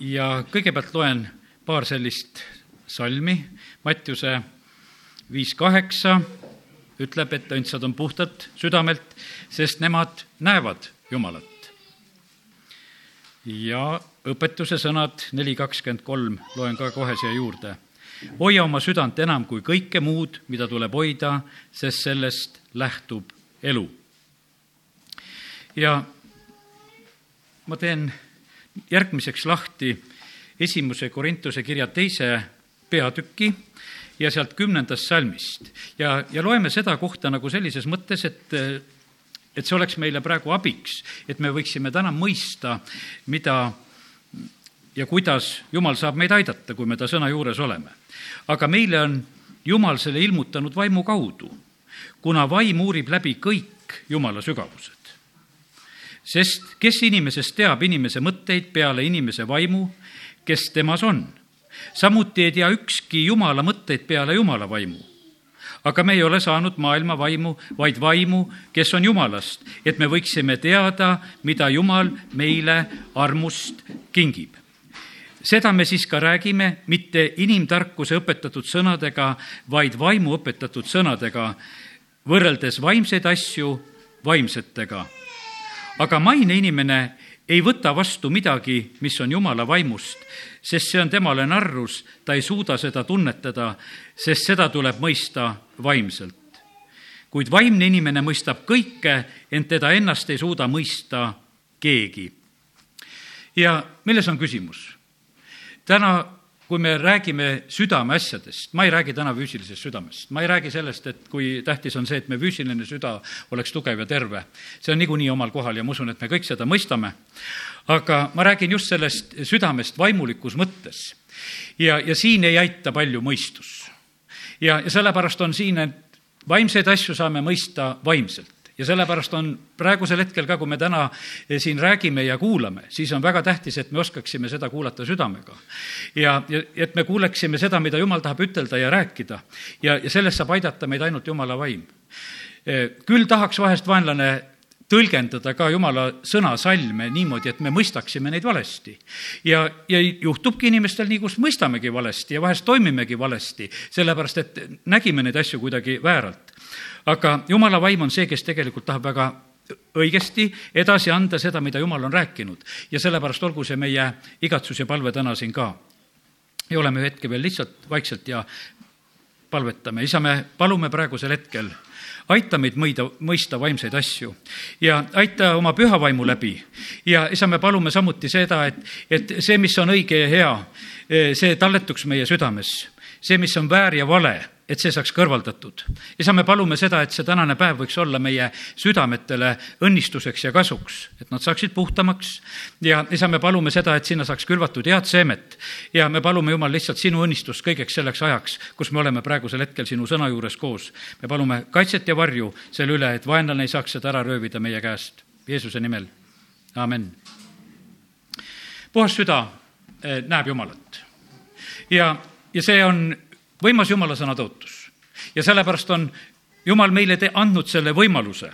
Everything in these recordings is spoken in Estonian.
ja kõigepealt loen paar sellist salmi, Mattiuse viis kaheksa ütleb, et õndsad on puhtad südamelt, sest nemad näevad Jumalat. ja õpetuse sõnad neli kakskümmend kolm loen ka kohe siia juurde. hoia oma südant enam kui kõike muud, mida tuleb hoida, sest sellest lähtub elu. ja ma teen järgmiseks lahti esimese Korintuse kirja teise peatüki ja sealt kümnendast salmist. ja, ja loeme seda kohta nagu sellises mõttes, et, et see oleks meile praegu abiks, et me võiksime täna mõista, mida ja kuidas Jumal saab meid aidata, kui me ta sõna juures oleme. aga meile on Jumal selle ilmutanud vaimu kaudu, kuna vaim uurib läbi kõik Jumala sügavused. Sest kes inimesest teab inimese mõtteid peale inimese vaimu, kes temas on samuti ei tea ükski Jumala mõtteid peale Jumala vaimu. aga me ei ole saanud maailma vaimu, vaid vaimu, kes on Jumalast, et me võiksime teada, mida Jumal meile armust kingib seda me siis ka räägime mitte inimtarkuse õpetatud sõnadega, vaid vaimu õpetatud sõnadega, võrreldes vaimseid asju vaimsetega. Aga maine inimene ei võta vastu midagi, mis on Jumala vaimust, sest see on temale narrus, ta ei suuda seda tunnetada, sest seda tuleb mõista vaimselt. kuid vaimne inimene mõistab kõike, ent teda ennast ei suuda mõista keegi. ja milles on küsimus? täna kui me räägime südameasjadest, ma ei räägi täna füüsilisest südamest, ma ei räägi sellest, et kui tähtis on see, et me füüsiline süda oleks tugev ja terve. see on niikuinii omal kohal ja ma usun, et me kõik seda mõistame. aga ma räägin just sellest südamest vaimulikus mõttes. ja, ja siin ei aita palju mõistus. ja, ja sellepärast on siin, et vaimseid asju saame mõista vaimselt ja sellepärast on praegusel hetkel ka, kui me täna siin räägime ja kuulame, siis on väga tähtis, et me oskaksime seda kuulata südamega. ja, ja et me kuuleksime seda, mida Jumal tahab ütelda ja rääkida. ja, ja sellest saab aidata meid ainult Jumala vaim. küll tahaks vahest vaenlane tõlgendada ka jumala sõnasalme niimoodi, et me mõistaksime neid valesti. ja, ja juhtubki inimestel nii, kus mõistamegi valesti ja vahest toimimegi valesti, sellepärast et nägime neid asju kuidagi vääralt aga jumala vaim on see, kes tegelikult tahab väga õigesti edasi anda seda, mida jumal on rääkinud. ja sellepärast olgu see meie igatsus ja palve täna siin ka. ja oleme hetke veel lihtsalt vaikselt ja palvetame. isa, me palume praegusel hetkel, aita meid mõida, mõista vaimseid asju ja aita oma püha vaimu läbi. ja isa, me palume samuti seda, et, et see, mis on õige ja hea, see talletuks meie südames. see, mis on väär ja vale et see saaks kõrvaldatud. isa, me palume seda, et see tänane päev võiks olla meie südametele õnnistuseks ja kasuks, et nad saaksid puhtamaks ja isa, me palume seda, et sinna saaks külvatud head seemet ja me palume, Jumal, lihtsalt sinu õnnistust kõigeks selleks ajaks, kus me oleme praegusel hetkel sinu sõna juures koos. me palume kaitset ja varju selle üle, et vaenlane ei saaks seda ära röövida meie käest. Jeesuse nimel, amin. puhas süda eh, näeb Jumalat ja, ja see on võimas jumala sõna tõotus. ja sellepärast on jumal meile te-, andnud selle võimaluse,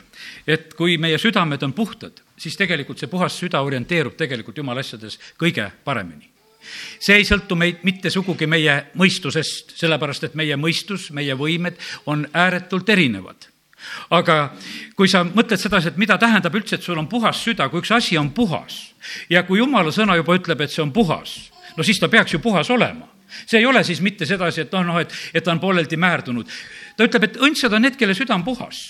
et kui meie südamed on puhtad, siis tegelikult see puhas süda orienteerub tegelikult jumala asjades kõige paremini see ei sõltu meid mitte sugugi meie mõistusest, sellepärast et meie mõistus, meie võimed on ääretult erinevad. aga kui sa mõtled sedasi, et mida tähendab üldse, et sul on puhas süda, kui üks asi on puhas ja kui jumala sõna juba ütleb, et see on puhas, no siis ta peaks ju puhas olema see ei ole siis mitte sedasi, et noh, noh, et, et ta on pooleldi määrdunud. ta ütleb, et õndsad on need, kelle süda on puhas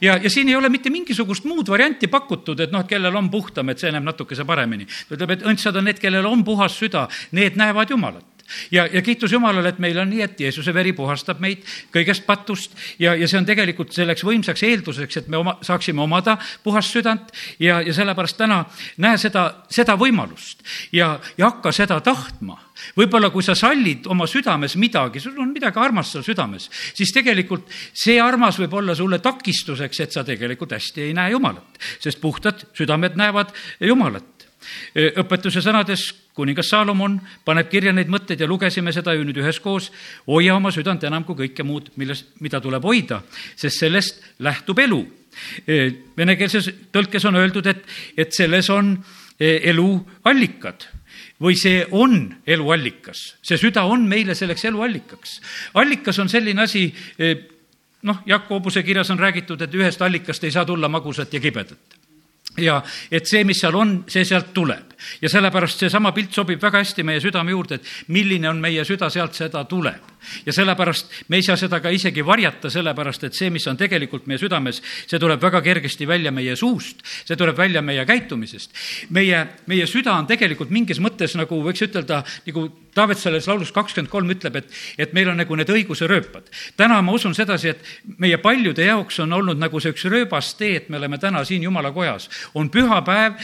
ja, ja siin ei ole mitte mingisugust muud varianti pakutud, et noh, kellel on puhtam, et see näeb natukese paremini. ta ütleb, et õndsad on need, kellel on puhas süda, need näevad Jumalat ja, ja kiitus Jumalale, et meil on nii, et Jeesuse veri puhastab meid kõigest patust. Ja, ja see on tegelikult selleks võimsaks eelduseks, et me oma, saaksime omada puhast südant. Ja, ja sellepärast täna näe seda, seda võimalust ja, ja hakka seda tahtma. Võib-olla kui sa sallid oma südames midagi, sul on midagi armast seal südames, siis tegelikult see armas võib olla sulle takistuseks, et sa tegelikult hästi ei näe Jumalat, sest puhtad südamed näevad Jumalat. Õpetuse sõnades kuningas Saalomon paneb kirja neid mõtteid ja lugesime seda ju nüüd üheskoos. hoia oma südant enam kui kõike muud, milles, mida tuleb hoida, sest sellest lähtub elu. Venekeelses tõlkes on öeldud, et, et selles on elu allikad või see on eluallikas, see süda on meile selleks eluallikaks. allikas on selline asi, noh, Jakobuse kirjas on räägitud, et ühest allikast ei saa tulla magusat ja kibedat ja et see, mis seal on, see sealt tuleb ja sellepärast seesama pilt sobib väga hästi meie südame juurde, et milline on meie süda, sealt seda tuleb. Ja sellepärast me ei saa seda ka isegi varjata, sellepärast et see, mis on tegelikult meie südames, see tuleb väga kergesti välja meie suust, see tuleb välja meie käitumisest. meie, meie süda on tegelikult mingis mõttes nagu võiks ütelda, nagu Taavet selles laulus kakskümmend kolm ütleb, et, et meil on nagu need õiguse rööpad. täna ma usun sedasi, et meie paljude jaoks on olnud nagu see üks rööbas tee, et me oleme täna siin Jumala kojas. on pühapäev,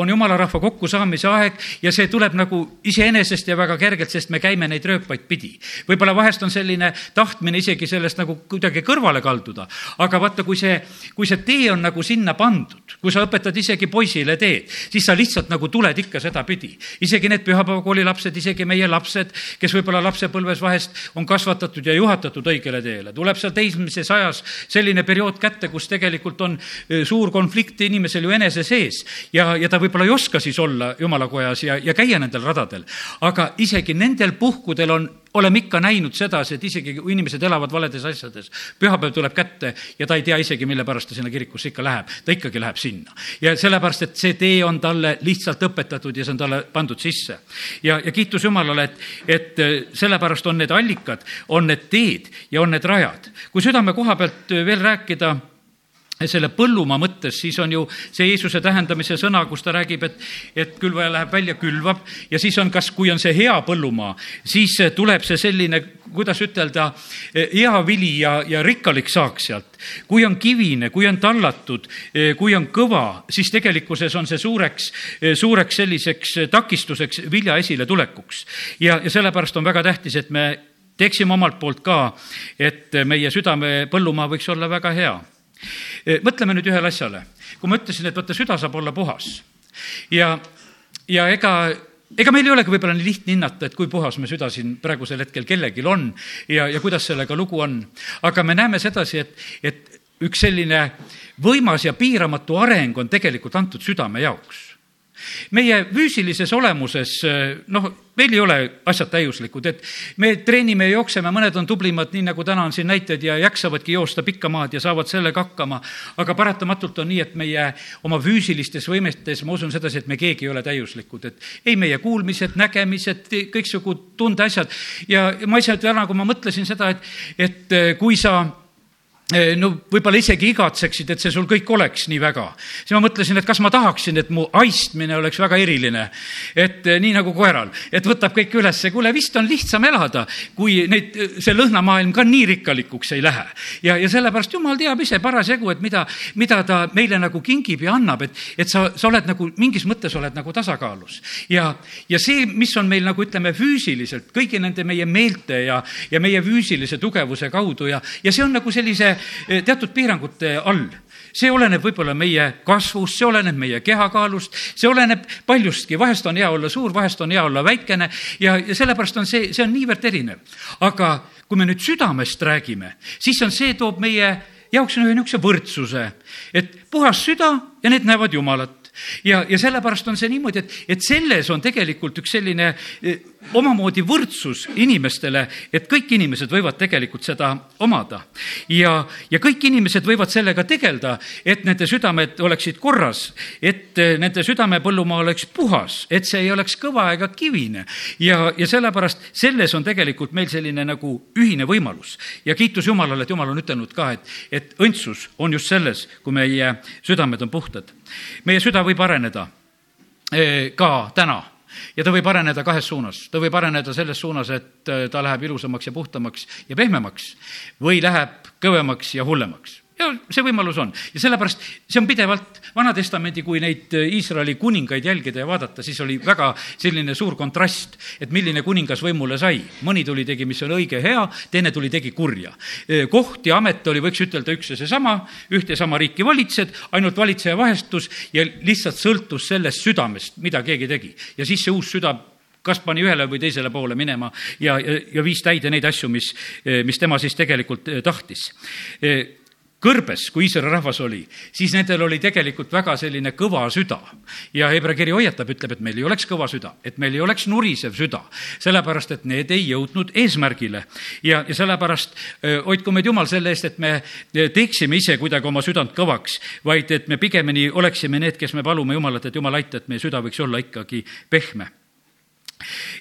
on Jumala rahva kokkusaamise aeg ja see tuleb nagu iseenesest ja väga kergelt, sest me käime neid rööpaid pidi. võib-olla vahest on selline tahtmine isegi sellest nagu kuidagi kõrvale kalduda, aga vaata, kui see, kui see tee on nagu sinna pandud, kui sa õpetad isegi poisile teed, siis sa lihtsalt nagu tuled ikka sedapidi. isegi need pühapäevakooli lapsed, isegi meie lapsed, kes võib-olla lapsepõlves vahest on kasvatatud ja juhatatud õigele teele, tuleb seal teismises ajas selline periood kätte, kus tegelikult on suur konflikt inimesel ju enese sees ja, ja ta võib-olla ei oska siis olla jumalakojas ja, ja käia nendel radadel. aga isegi nendel puhkudel on oleme ikka näinud sedasi, et isegi kui inimesed elavad valedes asjades, pühapäev tuleb kätte ja ta ei tea isegi, mille pärast ta sinna kirikusse ikka läheb, ta ikkagi läheb sinna. ja sellepärast, et see tee on talle lihtsalt õpetatud ja see on talle pandud sisse. ja, ja kiitus Jumalale, et, et äh, sellepärast on need allikad, on need teed ja on need rajad. kui südame koha pealt veel rääkida selle põllumaa mõttes, siis on ju see Jeesuse tähendamise sõna, kus ta räägib, et, et külvaja läheb välja, külvab ja siis on, kas, kui on see hea põllumaa, siis tuleb see selline, kuidas ütelda, hea vili ja, ja rikkalik saak sealt. kui on kivine, kui on tallatud, kui on kõva, siis tegelikkuses on see suureks, suureks selliseks takistuseks vilja esiletulekuks. ja, ja sellepärast on väga tähtis, et me teeksime omalt poolt ka, et meie südame põllumaa võiks olla väga hea mõtleme nüüd ühele asjale. kui ma ütlesin, et vaata, süda saab olla puhas ja, ja ega ega meil ei olegi võib-olla nii lihtne hinnata, et kui puhas me süda siin praegusel hetkel kellelgi on ja, ja kuidas sellega lugu on. aga me näeme sedasi, et, et üks selline võimas ja piiramatu areng on tegelikult antud südame jaoks meie füüsilises olemuses, noh, meil ei ole asjad täiuslikud, et me treenime ja jookseme, mõned on tublimad, nii nagu täna on siin näited ja jaksavadki joosta pikka maad ja saavad sellega hakkama. aga paratamatult on nii, et meie oma füüsilistes võimetes, ma usun sedasi, et me keegi ei ole täiuslikud, et ei meie kuulmised, nägemised, kõiksugu tundeasjad ja ma ise täna, kui ma mõtlesin seda, et, et kui sa no võib-olla isegi igatseksid, et see sul kõik oleks nii väga. siis ma mõtlesin, et kas ma tahaksin, et mu haistmine oleks väga eriline. et eh, nii nagu koeral, et võtab kõik ülesse, kuule, vist on lihtsam elada, kui neid, see lõhnamaailm ka nii rikkalikuks ei lähe. ja, ja sellepärast jumal teab ise parasjagu, et mida, mida ta meile nagu kingib ja annab, et, et sa, sa oled nagu mingis mõttes oled nagu tasakaalus. ja, ja see, mis on meil nagu ütleme füüsiliselt kõigi nende meie meelte ja, ja meie füüsilise tugevuse kaudu ja, ja see on nagu sellise Eh, teatud piirangute all see oleneb võib-olla meie kasvust, see oleneb meie kehakaalust, see oleneb paljustki, vahest on hea olla suur, vahest on hea olla väikene ja, ja sellepärast on see, see on niivõrd erinev. aga kui me nüüd südamest räägime, siis on see, toob meie jaoks ühe niisuguse võrdsuse, et puhas süda ja need näevad Jumalat ja, ja sellepärast on see niimoodi, et, et selles on tegelikult üks selline eh, omamoodi võrdsus inimestele, et kõik inimesed võivad tegelikult seda omada. ja, ja kõik inimesed võivad sellega tegeleda, et nende südamed oleksid korras, et eh, nende südamepõllumaa oleks puhas, et see ei oleks kõva ega kivine. ja, ja sellepärast selles on tegelikult meil selline nagu ühine võimalus. ja kiitus Jumalale, et Jumal on ütelnud ka, et, et õndsus on just selles, kui meie südamed on puhtad meie süda võib areneda eh, ka täna ja ta võib areneda kahes suunas. ta võib areneda selles suunas, et eh, ta läheb ilusamaks ja puhtamaks ja pehmemaks või läheb kõvemaks ja hullemaks ja see võimalus on ja sellepärast see on pidevalt Vana Testamendi, kui neid äh, Iisraeli kuningaid jälgida ja vaadata, siis oli väga selline suur kontrast, et milline kuningas võimule sai. mõni tuli, tegi, mis on õige, hea, teine tuli, tegi kurja. Äh, koht ja amet oli, võiks ütelda, üks ja seesama, ühte ja sama riiki valitsed, ainult valitseja vahetus ja lihtsalt sõltus sellest südamest, mida keegi tegi. ja siis see uus süda kas pani ühele või teisele poole minema ja, ja, ja viis täide neid asju, mis, mis tema siis tegelikult tahtis kõrbes, kui Iisraeli rahvas oli, siis nendel oli tegelikult väga selline kõva süda. ja Hebra kiri hoiatab, ütleb, et meil ei oleks kõva süda, et meil ei oleks nurisev süda, sellepärast et need ei jõudnud eesmärgile. ja, ja sellepärast hoidku meid Jumal selle eest, et me teeksime ise kuidagi oma südant kõvaks, vaid et me pigemini oleksime need, kes me palume Jumalat, et Jumal aita, et meie süda võiks olla ikkagi pehme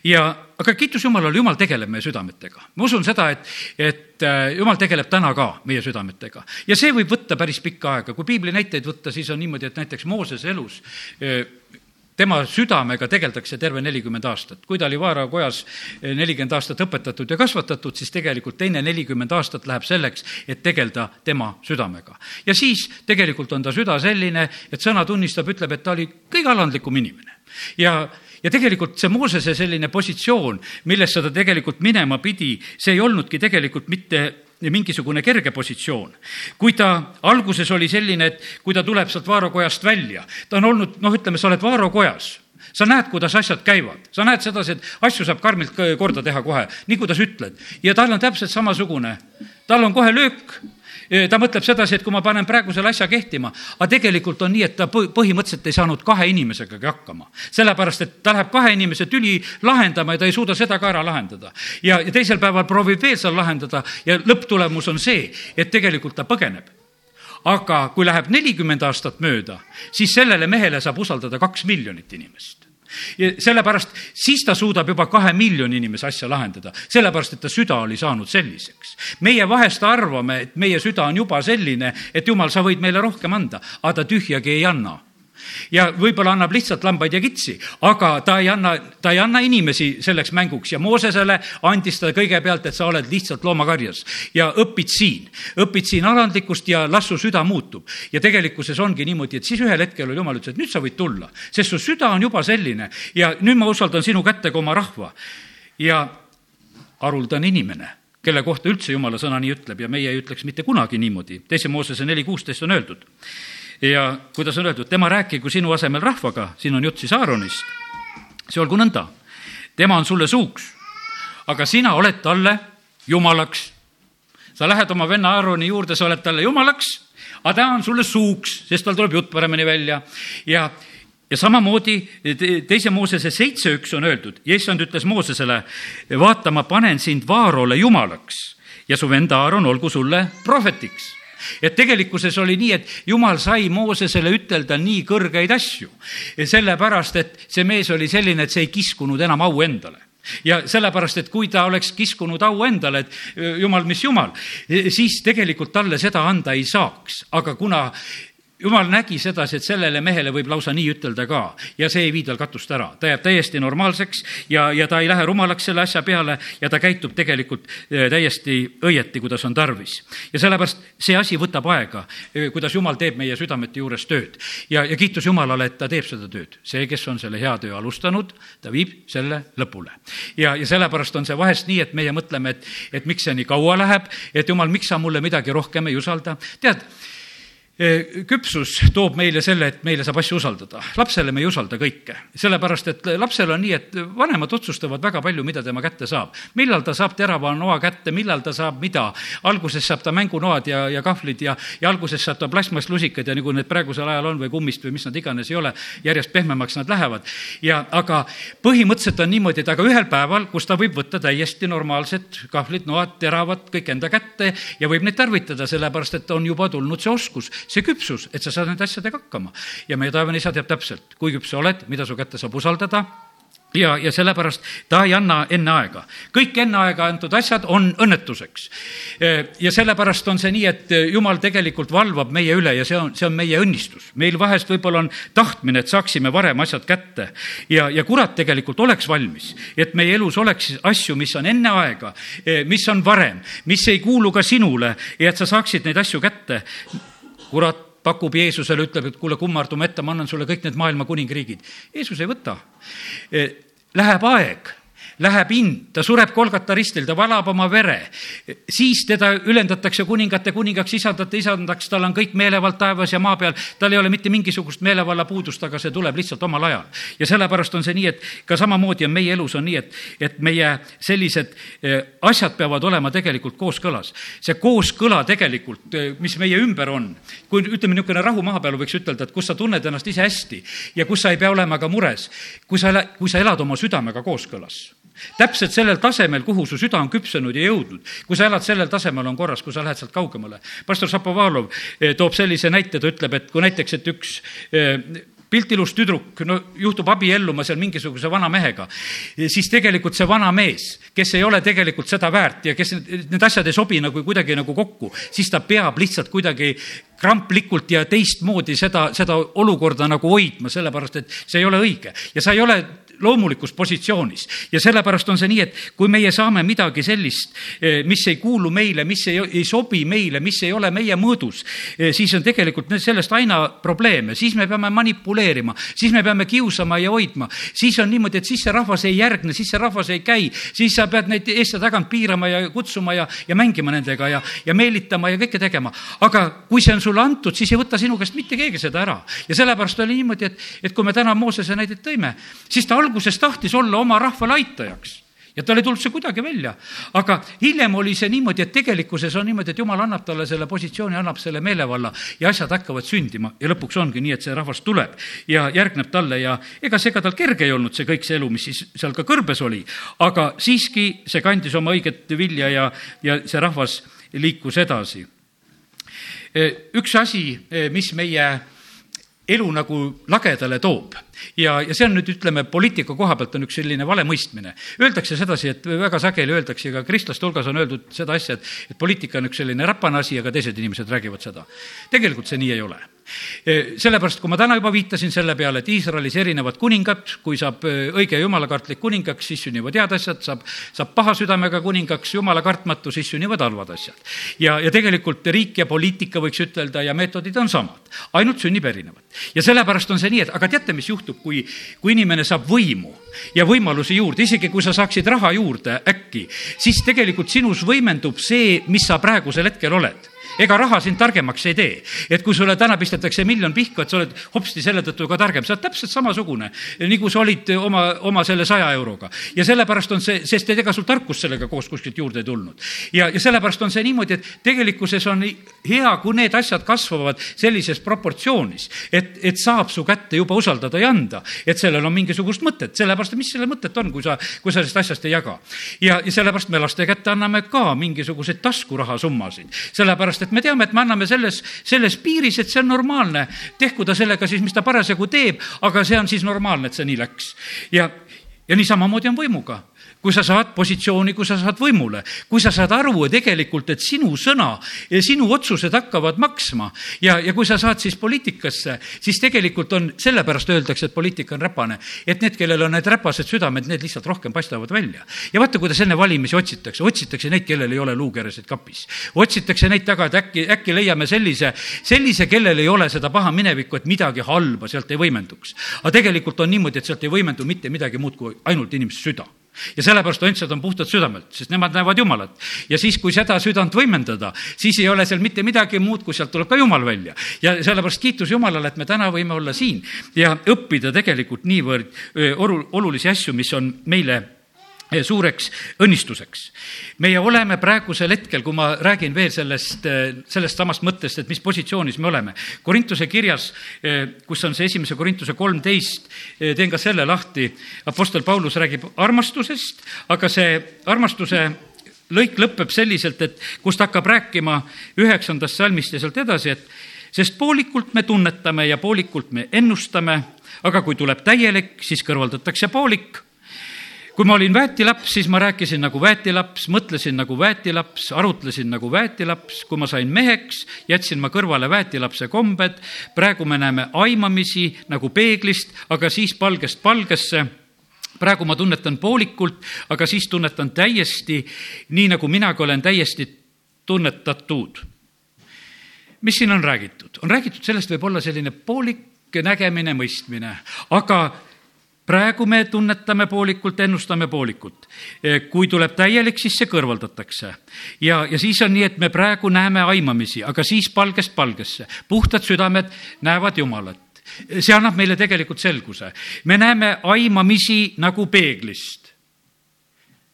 ja, aga kiitus Jumalale, Jumal tegeleb meie südametega. ma usun seda, et, et äh, Jumal tegeleb täna ka meie südametega ja see võib võtta päris pikka aega. kui piibli näiteid võtta, siis on niimoodi, et näiteks Moosese elus äh, tema südamega tegeldakse terve nelikümmend aastat. kui ta oli Vaara kojas äh, nelikümmend aastat õpetatud ja kasvatatud, siis tegelikult teine nelikümmend aastat läheb selleks, et tegeleda tema südamega. ja siis tegelikult on ta süda selline, et sõna tunnistab, ütleb, et ta oli kõige alandlikum inimene. ja ja tegelikult see Moosese selline positsioon, millesse ta tegelikult minema pidi, see ei olnudki tegelikult mitte mingisugune kerge positsioon. kui ta alguses oli selline, et kui ta tuleb sealt Vaaro kojast välja, ta on olnud, noh, ütleme, sa oled Vaaro kojas sa näed, kuidas asjad käivad, sa näed sedasi, et asju saab karmilt korda teha kohe, nii kuidas ütled. ja tal on täpselt samasugune, tal on kohe löök ta mõtleb sedasi, et kui ma panen praegu selle asja kehtima, aga tegelikult on nii, et ta põhimõtteliselt ei saanud kahe inimesegagi hakkama. sellepärast, et ta läheb kahe inimese tüli lahendama ja ta ei suuda seda ka ära lahendada. ja, ja teisel päeval proovib veel seal lahendada ja lõpptulemus on see, et tegelikult ta põgeneb aga kui läheb nelikümmend aastat mööda, siis sellele mehele saab usaldada kaks miljonit inimest ja sellepärast siis ta suudab juba kahe miljoni inimese asja lahendada, sellepärast et ta süda oli saanud selliseks. meie vahest arvame, et meie süda on juba selline, et jumal, sa võid meile rohkem anda, aga ta tühjagi ei anna ja võib-olla annab lihtsalt lambaid ja kitsi, aga ta ei anna, ta ei anna inimesi selleks mänguks ja Moosesele andis ta kõigepealt, et sa oled lihtsalt loomakarjas ja õpid siin, õpid siin alandlikkust ja las su süda muutub. ja tegelikkuses ongi niimoodi, et siis ühel hetkel oli jumal ütles, et nüüd sa võid tulla, sest su süda on juba selline ja nüüd ma usaldan sinu kätte ka oma rahva. ja haruldane inimene kelle kohta üldse jumala sõna nii ütleb ja meie ei ütleks mitte kunagi niimoodi. teise Moosese neli kuusteist on öeldud ja kuidas on öeldud, tema rääkigu sinu asemel rahvaga, siin on jutt siis Aaronist. see olgu nõnda, tema on sulle suuks, aga sina oled talle jumalaks. sa lähed oma venna Aaroni juurde, sa oled talle jumalaks, aga ta on sulle suuks, sest tal tuleb jutt paremini välja. Ja ja samamoodi teise Moosese seitse üks on öeldud, Jessand ütles Moosesele, vaata, ma panen sind Vaarole jumalaks ja su venda Aaron olgu sulle prohvetiks et tegelikkuses oli nii, et jumal sai Moosesele ütelda nii kõrgeid asju. sellepärast, et see mees oli selline, et see ei kiskunud enam au endale. Ja sellepärast, et kui ta oleks kiskunud au endale, et jumal, mis jumal, siis tegelikult talle seda anda ei saaks, aga kuna jumal nägi sedasi, et sellele mehele võib lausa nii ütelda ka ja see ei vii tal katust ära, ta jääb täiesti normaalseks ja, ja ta ei lähe rumalaks selle asja peale ja ta käitub tegelikult eh, täiesti õieti, kuidas on tarvis. ja sellepärast see asi võtab aega, eh, kuidas jumal teeb meie südamete juures tööd ja, ja kiitus Jumalale, et ta teeb seda tööd. see, kes on selle hea töö alustanud, ta viib selle lõpule. ja, ja sellepärast on see vahest nii, et meie mõtleme, et, et miks see nii kaua läheb, et jumal, miks sa mulle midagi rohkem ei usalda. tead küpsus toob meile selle, et meile saab asju usaldada. lapsele me ei usalda kõike, sellepärast et lapsel on nii, et vanemad otsustavad väga palju, mida tema kätte saab. millal ta saab terava noa kätte, millal ta saab mida. alguses saab ta mängunoad ja, ja kahvlid ja, ja alguses saab ta plastmasslusikad ja nagu need praegusel ajal on või kummist või mis nad iganes ei ole, järjest pehmemaks nad lähevad. ja aga põhimõtteliselt on niimoodi, et aga ühel päeval, kus ta võib võtta täiesti normaalsed kahvlid, noad, teravad kõik enda kätte ja võib neid tarvitada, sellepärast et on juba tulnud see oskus see küpsus, et sa saad nende asjadega hakkama. ja meie taevane isa teab täpselt, kui küps sa oled, mida su kätte saab usaldada ja, ja sellepärast ta ei anna enne aega. kõik enne aega antud asjad on õnnetuseks. ja sellepärast on see nii, et jumal tegelikult valvab meie üle ja see on, see on meie õnnistus. meil vahest võib-olla on tahtmine, et saaksime varem asjad kätte ja, ja kurat tegelikult oleks valmis, et meie elus oleks asju, mis on enne aega, mis on varem, mis ei kuulu ka sinule ja et sa saaksid neid asju kätte kurat pakub Jeesusele, ütleb, et kuule, kummardume ette, ma annan sulle kõik need maailma kuningriigid. Jeesus ei võta. Läheb aeg, läheb ind, ta sureb Kolgata ristil, ta valab oma vere. siis teda ülendatakse kuningate kuningaks, isandate isandaks, tal on kõik meelevald taevas ja maa peal, tal ei ole mitte mingisugust meelevalla puudust, aga see tuleb lihtsalt omal ajal. ja sellepärast on see nii, et ka samamoodi on meie elus on nii, et, et meie sellised eh, asjad peavad olema tegelikult kooskõlas. see kooskõla tegelikult, eh, mis meie ümber on, kui ütleme, niisugune rahu mahapeal võiks ütelda, et kus sa tunned ennast ise hästi ja kus sa ei pea olema ka mures, kui sa, kui sa elad oma südamega kooskõlas täpselt sellel tasemel, kuhu su süda on küpsenud ja jõudnud. kui sa elad sellel tasemel, on korras, kui sa lähed sealt kaugemale. pastor Šapovalov eh, toob sellise näite, ta ütleb, et kui näiteks, et üks eh, piltilus tüdruk, no juhtub abielluma seal mingisuguse vana mehega, siis tegelikult see vana mees, kes ei ole tegelikult seda väärt ja kes need asjad ei sobi nagu kuidagi nagu kokku, siis ta peab lihtsalt kuidagi kramplikult ja teistmoodi seda, seda olukorda nagu hoidma, sellepärast et see ei ole õige ja sa ei ole loomulikus positsioonis. ja sellepärast on see nii, et kui meie saame midagi sellist, eh, mis ei kuulu meile, mis ei, ei sobi meile, mis ei ole meie mõõdus, eh, siis on tegelikult sellest aina probleeme, siis me peame manipuleerima, siis me peame kiusama ja hoidma. siis on niimoodi, et siis see rahvas ei järgne, siis see rahvas ei käi, siis sa pead neid eest ja tagant piirama ja kutsuma ja, ja mängima nendega ja, ja meelitama ja kõike tegema. aga kui see on sulle antud, siis ei võta sinu käest mitte keegi seda ära. ja sellepärast oli niimoodi, et, et kui me täna Moosese näidet tõime, siis ta alguses tahtis olla oma rahvale aitajaks ja tal ei tulnud see kuidagi välja. aga hiljem oli see niimoodi, et tegelikkuses on niimoodi, et jumal annab talle selle positsiooni, annab selle meelevalla ja asjad hakkavad sündima ja lõpuks ongi nii, et see rahvas tuleb ja järgneb talle ja ega see ega tal kerge ei olnud, see kõik see elu, mis siis seal ka kõrbes oli, aga siiski see kandis oma õiget vilja ja, ja see rahvas liikus edasi. üks asi, mis meie elu nagu lagedale toob ja, ja see on nüüd, ütleme, poliitika koha pealt on üks selline vale mõistmine. Öeldakse sedasi, et väga sageli öeldakse ka kristlaste hulgas on öeldud seda asja, et, et poliitika on üks selline räpane asi, aga teised inimesed räägivad seda. tegelikult see nii ei ole e, sellepärast, kui ma täna juba viitasin selle peale, et Iisraelis erinevad kuningad, kui saab e, õige jumalakartlik kuningaks, siis sünnivad head asjad, saab, saab paha südamega kuningaks, jumala kartmatu, siis sünnivad halvad asjad. ja, ja tegelikult riik ja poliitika, võiks ütelda, ja meetodid on samad, ainult sünnib erinevad. ja sellepärast on see nii, et aga teate, mis juhtub? Juhtub, kui, kui inimene saab võimu ja võimalusi juurde, isegi kui sa saaksid raha juurde äkki, siis tegelikult sinus võimendub see, mis sa praegusel hetkel oled ega raha sind targemaks ei tee. et kui sulle täna pistetakse miljon pihku, et sa oled hopsti selle tõttu ka targem, sa oled täpselt samasugune, nagu sa olid oma, oma selle saja euroga. ja sellepärast on see, sest ega sul tarkust sellega koos kuskilt juurde ei tulnud. ja, ja sellepärast on see niimoodi, et tegelikkuses on hea, kui need asjad kasvavad sellises proportsioonis, et, et saab su kätte juba usaldada ja anda, et sellel on mingisugust mõtet, sellepärast, et mis selle mõtet on, kui sa, kui sa sellest asjast ei jaga. ja, ja sellepärast me laste kätte anname ka mingisuguseid taskurahasummasid, sellepärast et me teame, et me anname selles, selles piiris, et see on normaalne. tehku ta sellega siis, mis ta parasjagu teeb, aga see on siis normaalne, et see nii läks. ja, ja nii samamoodi on võimuga kui sa saad positsiooni, kui sa saad võimule, kui sa saad aru tegelikult, et sinu sõna ja sinu otsused hakkavad maksma ja, ja kui sa saad siis poliitikasse, siis tegelikult on, sellepärast öeldakse, et poliitika on räpane, et need, kellel on need räpased südamed, need lihtsalt rohkem paistavad välja. ja vaata, kuidas enne valimisi otsitakse, otsitakse neid, kellel ei ole luukeresid kapis. otsitakse neid taga, et äkki, äkki leiame sellise, sellise, kellel ei ole seda paha minevikku, et midagi halba sealt ei võimenduks. aga tegelikult on niimoodi, et sealt ei võimendu mitte midagi muud kui ainult inimese süda ja sellepärast õndsad on puhtad südamelt, sest nemad näevad Jumalat. ja siis, kui seda südant võimendada, siis ei ole seal mitte midagi muud, kui sealt tuleb ka Jumal välja. ja sellepärast kiitus Jumalale, et me täna võime olla siin ja õppida tegelikult niivõrd olulisi asju, mis on meile suureks õnnistuseks. meie oleme praegusel hetkel, kui ma räägin veel sellest, eh, sellest samast mõttest, et mis positsioonis me oleme. Korintuse kirjas, eh, kus on see esimese Korintuse kolmteist, teen ka selle lahti, Apostel Paulus räägib armastusest, aga see armastuse lõik lõpeb selliselt, et kus ta hakkab rääkima üheksandast salmist ja sealt edasi, et sest poolikult me tunnetame ja poolikult me ennustame, aga kui tuleb täielik, siis kõrvaldatakse poolik kui ma olin väetilaps, siis ma rääkisin nagu väetilaps, mõtlesin nagu väetilaps, arutlesin nagu väetilaps, kui ma sain meheks, jätsin ma kõrvale väetilapse kombed, praegu me näeme aimamisi nagu peeglist, aga siis palgest palgesse praegu ma tunnetan poolikult, aga siis tunnetan täiesti, nii nagu minagi olen täiesti tunnetatud. mis siin on räägitud? on räägitud sellest, võib olla selline poolik nägemine, mõistmine, aga praegu me tunnetame poolikult, ennustame poolikult. kui tuleb täielik, siis see kõrvaldatakse. ja, ja siis on nii, et me praegu näeme aimamisi, aga siis palgest palgesse. puhtad südamed näevad Jumalat see annab meile tegelikult selguse. me näeme aimamisi nagu peeglist.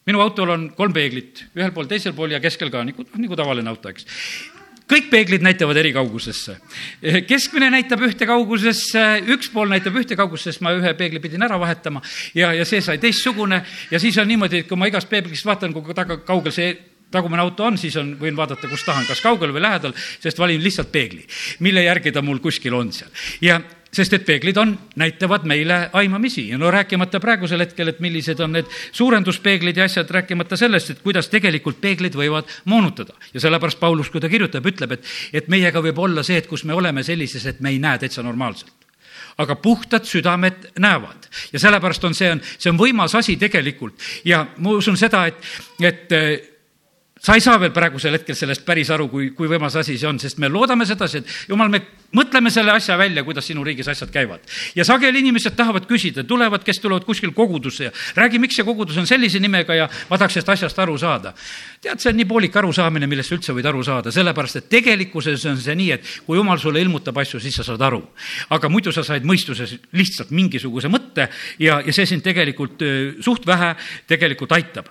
minu autol on kolm peeglit, ühel pool, teisel pool ja keskel ka, nagu, nagu tavaline auto, eks kõik peeglid näitavad eri kaugusesse. keskmine näitab ühte kaugusesse, üks pool näitab ühte kaugusesse, ma ühe peegli pidin ära vahetama ja, ja see sai teistsugune ja siis on niimoodi, et kui ma igast peeglist vaatan, kui taga, kaugel see tagumine auto on, siis on, võin vaadata, kus tahan, kas kaugel või lähedal, sest valin lihtsalt peegli, mille järgi ta mul kuskil on seal. ja sest et peeglid on, näitavad meile aimamisi. Ja no rääkimata praegusel hetkel, et millised on need suurenduspeeglid ja asjad, rääkimata sellest, et kuidas tegelikult peeglid võivad moonutada. ja sellepärast Paulus, kui ta kirjutab, ütleb, et, et meiega võib olla see, et kus me oleme sellises, et me ei näe täitsa normaalselt. Aga puhtad südamed näevad. Ja sellepärast on see, on, see on võimas asi tegelikult. Ja ma usun seda, et, et sa ei saa veel praegusel hetkel sellest päris aru, kui, kui võimas asi see on, sest me loodame sedasi, et jumal, me mõtleme selle asja välja, kuidas sinu riigis asjad käivad. ja sageli inimesed tahavad küsida, tulevad, kes tulevad kuskil kogudusse ja räägi, miks see kogudus on sellise nimega ja ma tahaks sellest asjast aru saada. tead, see on nii poolik arusaamine, millest sa üldse võid aru saada, sellepärast et tegelikkuses on see nii, et kui jumal sulle ilmutab asju, siis sa saad aru. aga muidu sa said mõistuses lihtsalt mingisuguse mõtte ja, ja see sind tegelikult suht vähe tegelikult aitab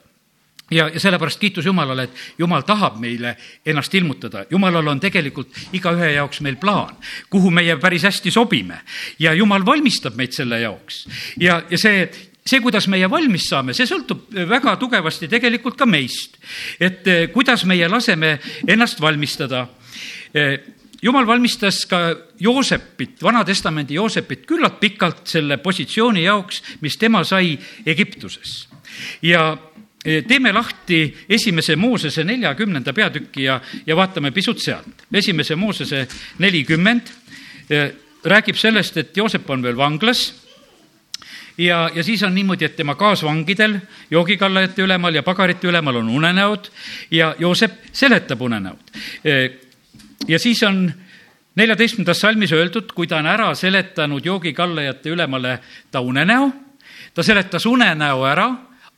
ja, ja sellepärast kiitus Jumalale, et Jumal tahab meile ennast ilmutada. Jumalal on tegelikult igaühe jaoks meil plaan, kuhu meie päris hästi sobime ja Jumal valmistab meid selle jaoks. ja, ja see, see, kuidas meie valmis saame, see sõltub väga tugevasti tegelikult ka meist. et eh, kuidas meie laseme ennast valmistada eh, jumal valmistas ka Joosepit, Vana-testamendi Joosepit küllalt pikalt selle positsiooni jaoks, mis tema sai Egiptuses. ja teeme lahti esimese Moosese neljakümnenda peatüki ja, ja vaatame pisut sealt. esimese Moosese nelikümmend räägib sellest, et Joosep on veel vanglas ja, ja siis on niimoodi, et tema kaasvangidel, joogikallajate ülemal ja pagarite ülemal on unenäod ja Joosep seletab unenäod. ja siis on neljateistkümnendas salmis öeldud, kui ta on ära seletanud joogikallajate ülemale ta unenäo, ta seletas unenäo ära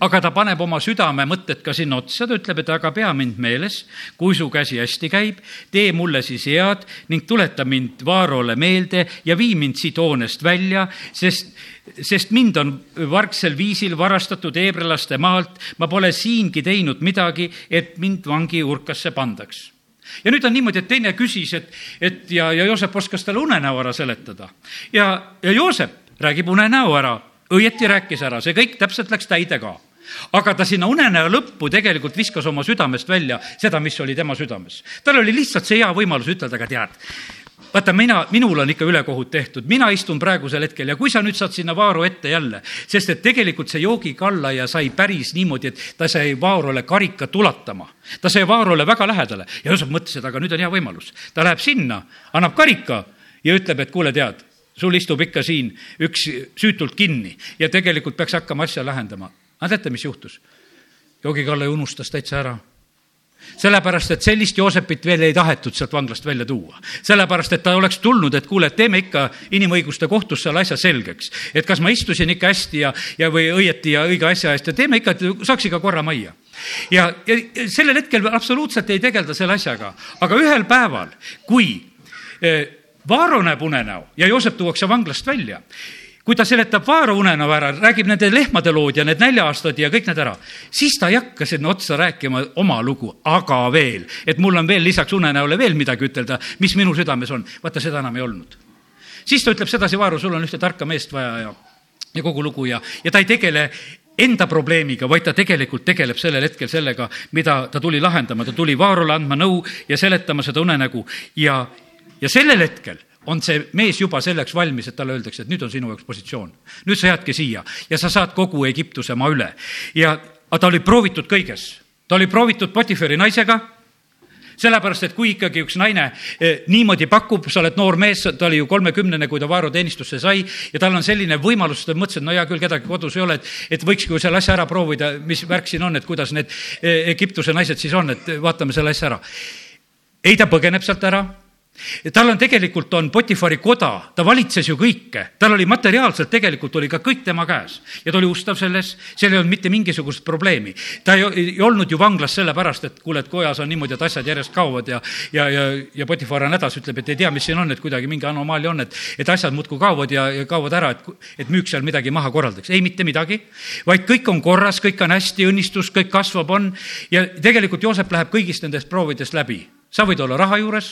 aga ta paneb oma südame mõtted ka sinna otsa, ta ütleb, et aga pea mind meeles, kui su käsi hästi käib, tee mulle siis head ning tuleta mind Vaarole meelde ja vii mind siit hoonest välja, sest sest mind on vargsel viisil varastatud heebrealaste maalt, ma pole siingi teinud midagi, et mind vangi urkasse pandaks. Ja nüüd on niimoodi, et teine küsis, et, et ja, ja Joosep oskas talle unenäo ära seletada. ja, ja Joosep räägib unenäo ära, õieti rääkis ära, see kõik täpselt läks täide ka aga ta sinna unenäo lõppu tegelikult viskas oma südamest välja seda, mis oli tema südames. tal oli lihtsalt see hea võimalus ütelda, aga tead, vaata, mina, minul on ikka ülekohut tehtud, mina istun praegusel hetkel ja kui sa nüüd saad sinna Vaaro ette jälle, sest et tegelikult see joogikallaja sai päris niimoodi, et ta sai Vaarole karikat ulatama. ta sai Vaarole väga lähedale ja Joosep mõtles, et aga nüüd on hea võimalus. ta läheb sinna, annab karika ja ütleb, et kuule, tead, sul istub ikka siin üks süütult kinni ja tegelikult peaks hakkama asja lahendama aga teate, mis juhtus? joogikalle unustas täitsa ära sellepärast, et sellist Joosepit veel ei tahetud sealt vanglast välja tuua. sellepärast, et ta oleks tulnud, et kuule, et teeme ikka inimõiguste kohtus selle asja selgeks. et kas ma istusin ikka hästi ja, ja või õieti ja õige asja eest ja teeme ikka, et saaks ikka korra majja. ja, ja sellel hetkel absoluutselt ei tegelda selle asjaga, aga ühel päeval, kui eh, Vaaro näeb unenäo ja Joosep tuuakse vanglast välja kui ta seletab Vaaro unenäo ära, räägib nende lehmade lood ja need nälja-aastad ja kõik need ära, siis ta ei hakka sinna otsa rääkima oma lugu, aga veel, et mul on veel lisaks unenäole veel midagi ütelda, mis minu südames on. vaata, seda enam ei olnud. siis ta ütleb sedasi, Vaaro, sul on ühte tarka meest vaja ja, ja kogu lugu ja, ja ta ei tegele enda probleemiga, vaid ta tegelikult tegeleb sellel hetkel sellega, mida ta tuli lahendama, ta tuli Vaarole andma nõu ja seletama seda unenägu ja, ja sellel hetkel on see mees juba selleks valmis, et talle öeldakse, et nüüd on sinu jaoks positsioon. nüüd sa jäädki siia ja sa saad kogu Egiptuse maa üle. ja, aga ta oli proovitud kõiges. ta oli proovitud Potifari naisega, sellepärast, et kui ikkagi üks naine eh, niimoodi pakub, sa oled noor mees, ta oli ju kolmekümnene, kui ta Vaaro teenistusse sai ja tal on selline võimalus, ta mõtles, et no hea küll, kedagi kodus ei ole, et, et võikski ju selle asja ära proovida, mis värk siin on, et kuidas need eh, Egiptuse naised siis on, et vaatame selle asja ära. ei, ta põgeneb sealt ära tal on tegelikult, on Potifari koda, ta valitses ju kõike, tal oli materiaalselt tegelikult oli ka kõik tema käes. Ja ta oli ustav selles, seal ei olnud mitte mingisugust probleemi. ta ei, ei olnud ju vanglas sellepärast, et kuule, et kojas on niimoodi, et asjad järjest kaovad ja, ja, ja, ja Potifar on hädas, ütleb, et ei tea, mis siin on, et kuidagi mingi anomaalia on, et, et asjad muudkui kaovad ja, ja kaovad ära, et, et müüks seal midagi maha korraldaks. ei, mitte midagi, vaid kõik on korras, kõik on hästi, õnnistus, kõik kasvab, on. Ja tegelikult Joosep läheb kõigist nendest proovidest läbi sa võid olla raha juures,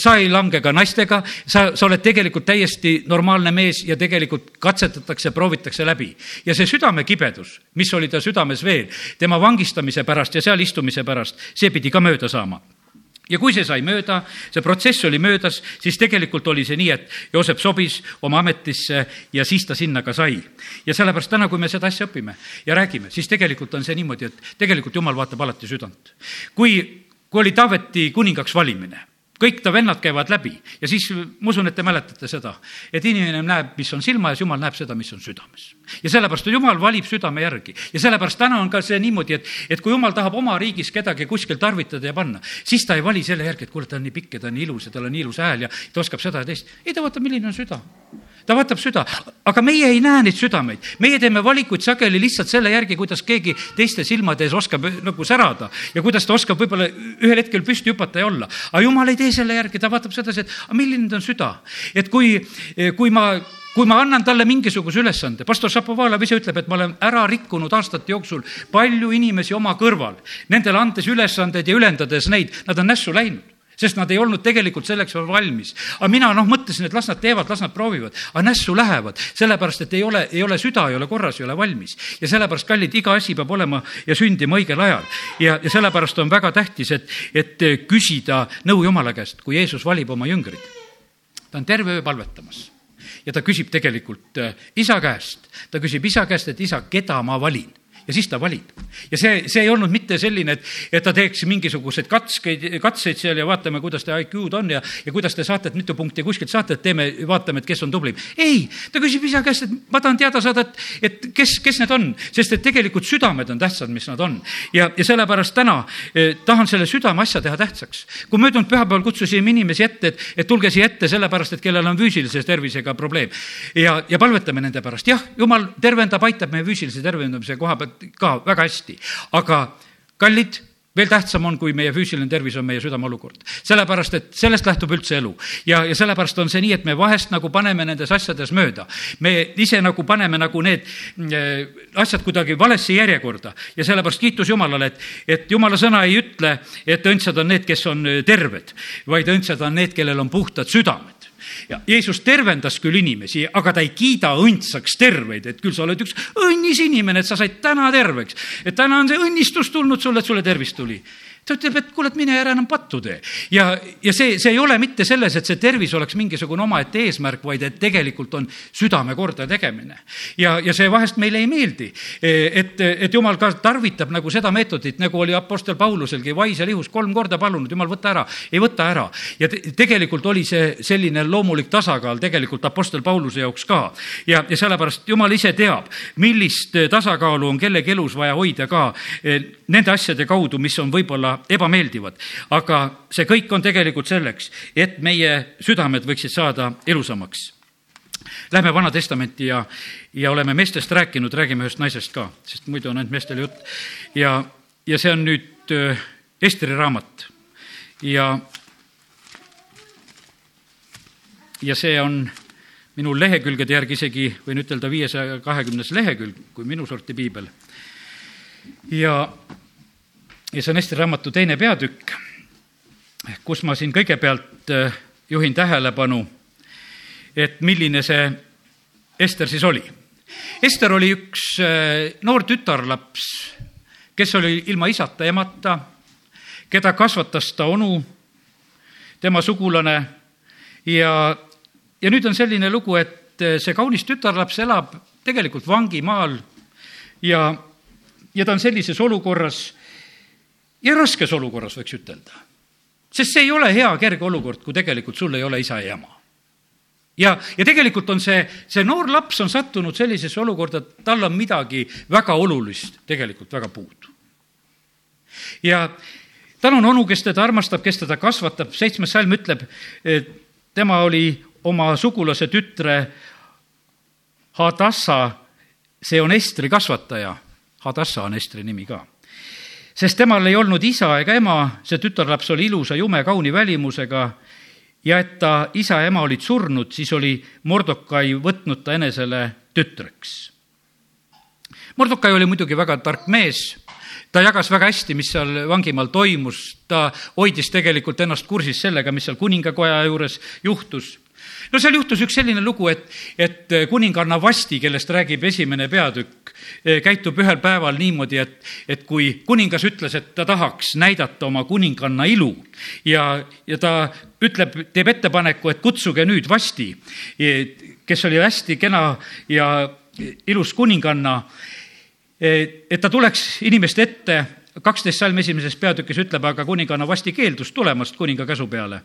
sa ei lange ka naistega, sa, sa oled tegelikult täiesti normaalne mees ja tegelikult katsetatakse, proovitakse läbi. ja see südamekibedus, mis oli ta südames veel, tema vangistamise pärast ja seal istumise pärast, see pidi ka mööda saama ja kui see sai mööda, see protsess oli möödas, siis tegelikult oli see nii, et Joosep sobis oma ametisse ja siis ta sinna ka sai. ja sellepärast täna, kui me seda asja õpime ja räägime, siis tegelikult on see niimoodi, et tegelikult Jumal vaatab alati südant. kui kui oli Taaveti kuningaks valimine, kõik ta vennad käivad läbi ja siis ma usun, et te mäletate seda, et inimene näeb, mis on silma ees, jumal näeb seda, mis on südames. ja sellepärast jumal valib südame järgi ja sellepärast täna on ka see niimoodi, et, et kui jumal tahab oma riigis kedagi kuskil tarvitada ja panna, siis ta ei vali selle järgi, et kuule, ta on nii pikk ja ta on nii ilus ja tal on nii ilus hääl ja ta oskab seda ja teist. ei, ta vaatab, milline on süda ta vaatab süda, aga meie ei näe neid südameid. meie teeme valikuid sageli lihtsalt selle järgi, kuidas keegi teiste silmade ees oskab nagu särada ja kuidas ta oskab võib-olla ühel hetkel püsti hüpata ja olla. aga jumal ei tee selle järgi, ta vaatab sedasi, et aga milline ta on süda. et kui, kui ma kui ma annan talle mingisuguse ülesande, pastor Šapovalov ise ütleb, et ma olen ära rikkunud aastate jooksul palju inimesi oma kõrval, nendele andes ülesandeid ja ülendades neid, nad on nässu läinud sest nad ei olnud tegelikult selleks valmis. aga mina noh, mõtlesin, et las nad teevad, las nad proovivad, aga nässu lähevad, sellepärast et ei ole, ei ole süda, ei ole korras, ei ole valmis. ja sellepärast, kallid, iga asi peab olema ja sündima õigel ajal. ja, ja sellepärast on väga tähtis, et, et küsida nõu Jumala käest, kui Jeesus valib oma jüngrid. ta on terve öö palvetamas ja ta küsib tegelikult äh, isa käest, ta küsib isa käest, et isa, keda ma valin ja siis ta valib. ja see, see ei olnud mitte selline, et, et ta teeks mingisuguseid katskeid, katseid seal ja vaatame, kuidas te IQ-d on ja, ja kuidas te saate, et mitu punkti kuskilt saate, et teeme, vaatame, et kes on tublim. ei, ta küsib isa käest, et ma tahan teada saada, et, et kes, kes need on, sest et tegelikult südamed on tähtsad, mis nad on. ja, ja sellepärast täna eh, tahan selle südame asja teha tähtsaks. kui möödunud pühapäeval kutsusime inimesi ette, et, et tulge siia ette sellepärast, et kellel on füüsilise tervisega probleem ja, ja palvetame nende pärast. jah, jumal tervendab, aitab meie füüsilise tervendamise koha pealt ka väga hästi, aga kallid, veel tähtsam on, kui meie füüsiline tervis on meie südame olukord. sellepärast, et sellest lähtub üldse elu. ja, ja sellepärast on see nii, et me vahest nagu paneme nendes asjades mööda. me ise nagu paneme nagu need äh, asjad kuidagi valesse järjekorda ja sellepärast kiitus Jumalale, et, et Jumala sõna ei ütle, et õndsad on need, kes on äh, terved, vaid õndsad on need, kellel on puhtad südamed ja Jeesus tervendas küll inimesi, aga ta ei kiida õndsaks terveid, et küll sa oled üks õnnis inimene, et sa said täna terveks. et täna on see õnnistus tulnud sulle, et sulle tervis tuli ta ütleb, et kuule, et mine ära enam pattu tee. ja, ja see, see ei ole mitte selles, et see tervis oleks mingisugune omaette eesmärk, vaid et tegelikult on südame korda tegemine. ja, ja see vahest meile ei meeldi, et, et jumal ka tarvitab nagu seda meetodit, nagu oli Apostel Pauluselgi vaisel ihus kolm korda palunud, jumal, võta ära. ei võta ära. ja te, tegelikult oli see selline loomulik tasakaal tegelikult Apostel Pauluse jaoks ka. ja, ja sellepärast jumal ise teab, millist tasakaalu on kellegi elus vaja hoida ka eh, nende asjade kaudu, mis on võib-olla ebameeldivad. aga see kõik on tegelikult selleks, et meie südamed võiksid saada elusamaks. Lähme Vana Testamenti ja, ja oleme meestest rääkinud, räägime ühest naisest ka, sest muidu on ainult meestele jutt. ja, ja see on nüüd äh, Esteri raamat ja, ja see on minu lehekülgede järgi isegi, võin ütelda, viiesaja kahekümnes lehekülg, kui minu sorti piibel. ja ja see on Eesti Raamatu teine peatükk, kus ma siin kõigepealt äh, juhin tähelepanu, et milline see Ester siis oli. Ester oli üks äh, noor tütarlaps, kes oli ilma isata, emata, keda kasvatas ta onu, tema sugulane ja, ja nüüd on selline lugu, et äh, see kaunis tütarlaps elab tegelikult vangimaal ja, ja ta on sellises olukorras, ja raskes olukorras, võiks ütelda. sest see ei ole hea kerge olukord, kui tegelikult sul ei ole isa ja ema. ja, ja tegelikult on see, see noor laps on sattunud sellisesse olukorda, et tal on midagi väga olulist tegelikult väga puudu. ja tal on onu, kes teda armastab, kes teda kasvatab, seitsmes salm ütleb, tema oli oma sugulase tütre Hadassa, see on Estri kasvataja. Hadassa on Estri nimi ka. Sest temal ei olnud isa ega ema, see tütarlaps oli ilusa jume kauni välimusega. Ja et ta isa ja ema olid surnud, siis oli Mordokai võtnud ta enesele tütreks. Mordokai oli muidugi väga tark mees. Ta jagas väga hästi, mis seal vangimaal toimus, ta hoidis tegelikult ennast kursis sellega, mis seal kuningakoja juures juhtus no seal juhtus üks selline lugu, et, et kuninganna Vasti, kellest räägib esimene peatükk, käitub ühel päeval niimoodi, et, et kui kuningas ütles, et ta tahaks näidata oma kuninganna ilu ja, ja ta ütleb, teeb ettepaneku, et kutsuge nüüd Vasti, kes oli hästi kena ja ilus kuninganna, et ta tuleks inimeste ette kaksteist salm esimeses peatükis ütleb, aga kuninganna vasti keeldus tulemast kuninga käsu peale.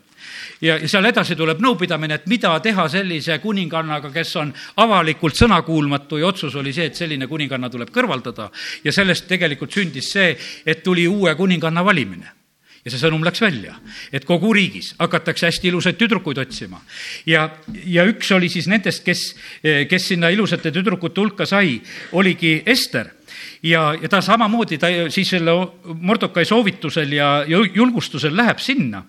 ja, seal edasi tuleb nõupidamine, et mida teha sellise kuningannaga, kes on avalikult sõnakuulmatu ja otsus oli see, et selline kuninganna tuleb kõrvaldada. ja sellest tegelikult sündis see, et tuli uue kuninganna valimine ja see sõnum läks välja, et kogu riigis hakatakse hästi ilusaid tüdrukuid otsima. ja, ja üks oli siis nendest, kes, kes sinna ilusate tüdrukute hulka sai, oligi Ester ja, ja ta samamoodi, ta siis selle Mordokai soovitusel ja julgustusel läheb sinna.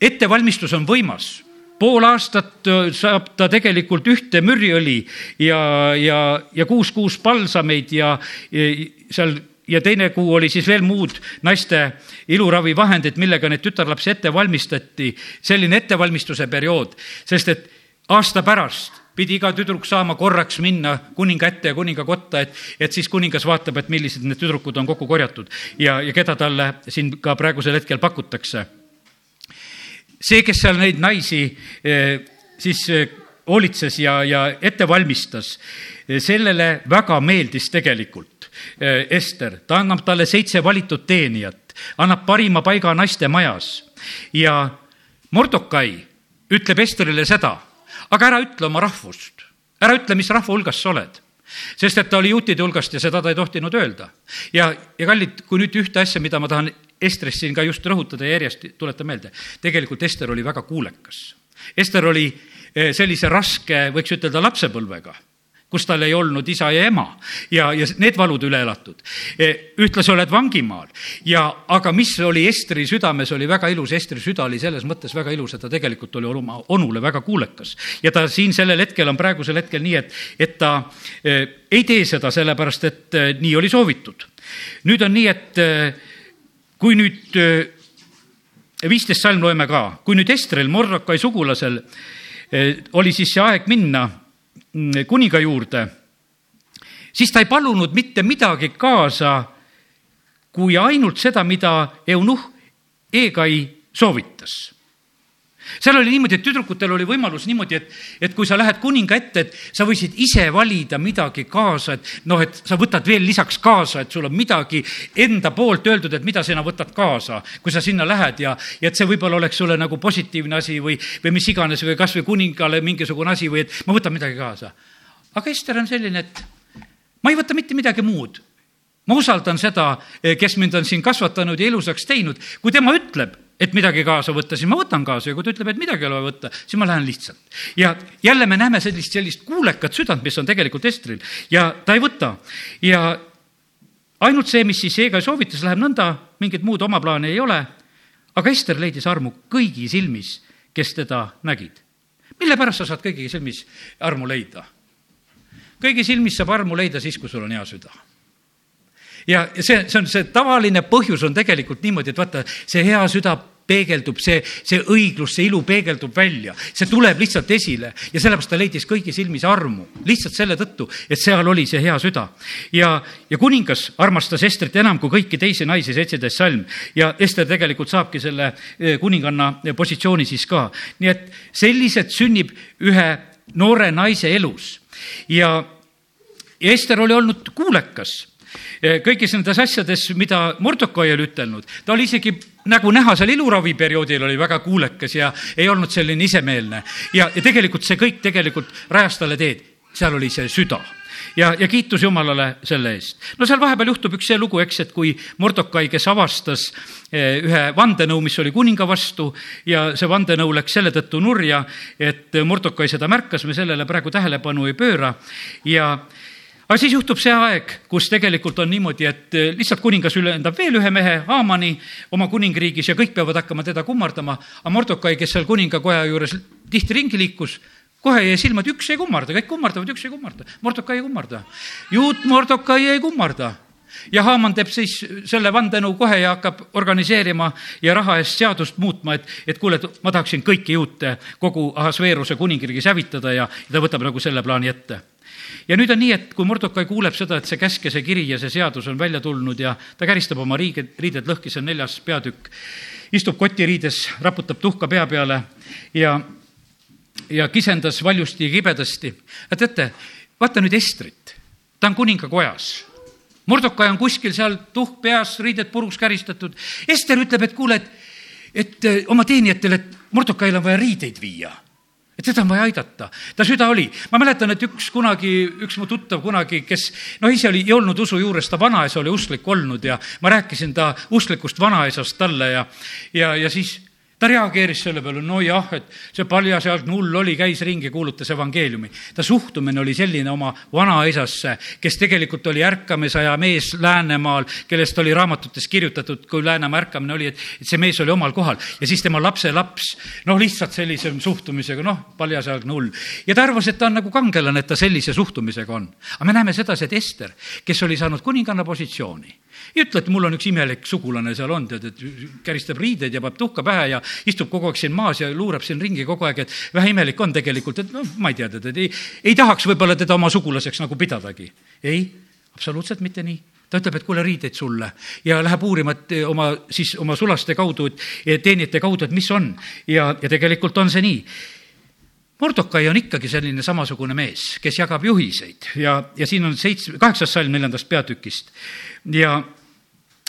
ettevalmistus on võimas pool aastat saab ta tegelikult ühte mürjõli ja, ja, ja kuus kuus palsameid ja, ja seal ja teine kuu oli siis veel muud naiste iluravivahendid, millega neid tütarlapsi ette valmistati. selline ettevalmistuse periood, sest et aasta pärast pidi iga tüdruk saama korraks minna kuninga ette ja kuninga kotta, et, et siis kuningas vaatab, et millised need tüdrukud on kokku korjatud ja, ja keda talle siin ka praegusel hetkel pakutakse. see, kes seal neid naisi eh, siis eh, hoolitses ja, ja ette valmistas, eh, sellele väga meeldis tegelikult Ester, ta annab talle seitse valitud teenijat, annab parima paiga naiste majas ja Mordokai ütleb Esterile seda aga ära ütle oma rahvust, ära ütle, mis rahva hulgas sa oled sest et ta oli juutide hulgast ja seda ta ei tohtinud öelda. ja, ja kallid, kui nüüd ühte asja, mida ma tahan Estrist siin ka just rõhutada ja järjest tuletan meelde, tegelikult Ester oli väga kuulekas. Ester oli eh, sellise raske, võiks ütelda, lapsepõlvega kus tal ei olnud isa ja ema ja, ja need valud üle elatud. E, ühtlasi oled vangimaal ja, aga mis oli Estri südames, oli väga ilus, Estri süda oli selles mõttes väga ilus, et ta tegelikult oli oma onule väga kuulekas. ja ta siin sellel hetkel on praegusel hetkel nii, et, et ta eh, ei tee seda sellepärast, et eh, nii oli soovitud. nüüd on nii, et kui nüüd viisteist salm loeme ka, kui nüüd Estrel, Mordokai sugulasel oli siis see aeg minna kuninga juurde, siis ta ei palunud mitte midagi kaasa, kui ainult seda, mida Eunuh Egai soovitas seal oli niimoodi, et tüdrukutel oli võimalus niimoodi, et, et kui sa lähed kuninga ette, et sa võisid ise valida midagi kaasa, et noh, et sa võtad veel lisaks kaasa, et sul on midagi enda poolt öeldud, et mida sina võtad kaasa, kui sa sinna lähed ja, ja et see võib-olla oleks sulle nagu positiivne asi või, või mis iganes või kasvõi kuningale mingisugune asi või et ma võtan midagi kaasa. aga Ester on selline, et ma ei võta mitte midagi muud ma usaldan seda, kes mind on siin kasvatanud ja ilusaks teinud. kui tema ütleb, et midagi kaasa võtta, siis ma võtan kaasa ja kui ta ütleb, et midagi ei ole võtta, siis ma lähen lihtsalt. ja jälle me näeme sellist, sellist kuulekat südant, mis on tegelikult Estril ja ta ei võta ja ainult see, mis siis Eega soovitas, läheb nõnda, mingit muud oma plaani ei ole. aga Ester leidis armu kõigi silmis, kes teda nägid. mille pärast sa saad kõigi silmis armu leida? kõigi silmis saab armu leida siis, kui sul on hea süda ja see, see on see tavaline põhjus on tegelikult niimoodi, et vaata, see hea süda peegeldub, see, see õiglus, see ilu peegeldub välja, see tuleb lihtsalt esile. Ja sellepärast ta leidis kõigi silmis armu, lihtsalt selle tõttu, et seal oli see hea süda. ja, ja kuningas armastas Estrit enam kui kõiki teisi naisi, seitseteist salm, ja Ester tegelikult saabki selle eh, kuninganna positsiooni siis ka. nii et selliselt sünnib ühe noore naise elus. Ja, ja Ester oli olnud kuulekas kõigis nendes asjades, mida Mordokai oli ütelnud, ta oli isegi nagu näha seal iluraviperioodil oli väga kuulekas ja ei olnud selline isemeelne. ja, ja tegelikult see kõik tegelikult rajas talle teed, seal oli see süda ja, ja kiitus Jumalale selle eest. no seal vahepeal juhtub üks see lugu, eks, et kui Mordokai, kes avastas eh, ühe vandenõu, mis oli kuninga vastu ja see vandenõu läks selle tõttu nurja, et Mordokai seda märkas, me sellele praegu tähelepanu ei pööra ja aga siis juhtub see aeg, kus tegelikult on niimoodi, et lihtsalt kuningas ülendab veel ühe mehe, Haamani, oma kuningriigis ja kõik peavad hakkama teda kummardama. aga Mordokai, kes seal kuningakoja juures tihti ringi liikus, kohe jäi silma, et üks ei kummarda, kõik kummardavad, üks ei kummarda. Mordokai ei kummarda. juut Mordokai ei kummarda ja Haaman teeb siis selle vandenõu kohe ja hakkab organiseerima ja raha eest seadust muutma, et, et kuule, et ma tahaksin kõiki juute kogu Ahasveeruse kuningriigis hävitada ja ta võtab nagu selle plaani ette ja nüüd on nii, et kui Mordokai kuuleb seda, et see käsk ja see kiri ja see seadus on välja tulnud ja ta käristab oma riiged, riided lõhki, see on neljas peatükk, istub kotiriides, raputab tuhka pea peale ja, ja kisendas valjusti ja kibedasti. teate, vaata nüüd Estrit, ta on kuningakojas Mordokai on kuskil seal tuhk peas, riided puruks käristatud. Ester ütleb, et kuule, et, et oma teenijatele, et Mordokail on vaja riideid viia et teda on vaja aidata. ta süda oli, ma mäletan, et üks kunagi, üks mu tuttav kunagi, kes noh, ise oli, ei olnud usu juures, ta vanaisa oli usklik olnud ja ma rääkisin ta usklikust vanaisast talle ja, ja, ja siis ta reageeris selle peale, nojah, et see paljasealt null oli, käis ringi, kuulutas evangeeliumi. ta suhtumine oli selline oma vanaisasse, kes tegelikult oli ärkamisaja mees Läänemaal, kellest oli raamatutes kirjutatud, kui Läänemaa ärkamine oli, et, et see mees oli omal kohal ja siis tema lapselaps, noh, lihtsalt sellise suhtumisega, noh, paljasealt null. ja ta arvas, et ta on nagu kangelane, et ta sellise suhtumisega on. aga me näeme sedasi, et Ester, kes oli saanud kuninganna positsiooni, ei ütle, et mul on üks imelik sugulane seal on, tead, et käristab riideid ja paneb tuhka pähe ja istub kogu aeg siin maas ja luurab siin ringi kogu aeg, et vähe imelik on tegelikult, et noh, ma ei tea, tead, et ei, ei tahaks võib-olla teda oma sugulaseks nagu pidadagi. ei, absoluutselt mitte nii. Ta ütleb, et kuule, riideid sulle. Ja läheb uurima, et oma siis oma sulaste kaudu, et teenijate kaudu, et mis on. Ja, ja tegelikult on see nii. Mordokai on ikkagi selline samasugune mees, kes jagab juhiseid. Ja, ja siin on seitsme, kaheksas salm neljandast peatükist. Ja,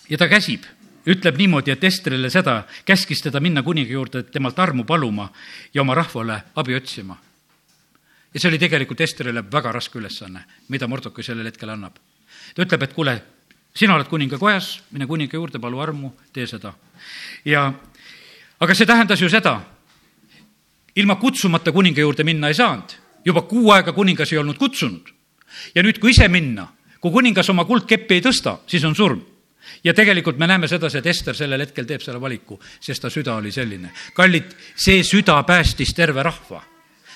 ja ta käsib ütleb niimoodi, et Estrile seda, käskis teda minna kuninga juurde, temalt armu paluma ja oma rahvale abi otsima. ja see oli tegelikult Estrile väga raske ülesanne, mida Mordokai sellel hetkel annab. ta ütleb, et kuule, sina oled kuninga kojas, mine kuninga juurde, palu armu, tee seda. ja aga see tähendas ju seda, ilma kutsumata kuninga juurde minna ei saanud. juba kuu aega kuningas ei olnud kutsunud. ja nüüd, kui ise minna, kui kuningas oma kuldkeppi ei tõsta, siis on surm ja tegelikult me näeme sedasi, et Ester sellel hetkel teeb selle valiku, sest ta süda oli selline. kallid, see süda päästis terve rahva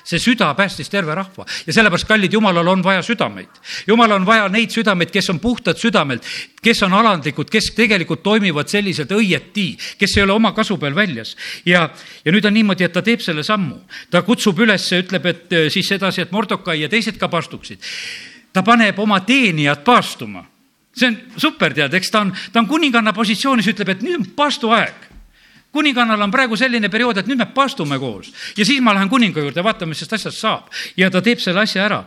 see süda päästis terve rahva ja sellepärast, kallid, jumalal on vaja südameid. jumalal on vaja neid südameid, kes on puhtad südamelt, kes on alandlikud, kes tegelikult toimivad selliselt õieti, kes ei ole oma kasu peal väljas. ja, ja nüüd on niimoodi, et ta teeb selle sammu, ta kutsub üles, ütleb, et äh, siis edasi, et Mordokai ja teised ka paastuksid. ta paneb oma teenijad paastuma see on super, tead, eks ta on, ta on kuninganna positsioonis, ütleb, et nüüd on paastuaeg kuningannal on praegu selline periood, et nüüd me paastume koos. Ja siis ma lähen kuninga juurde, vaatame, mis sellest asjast saab. ja ta teeb selle asja ära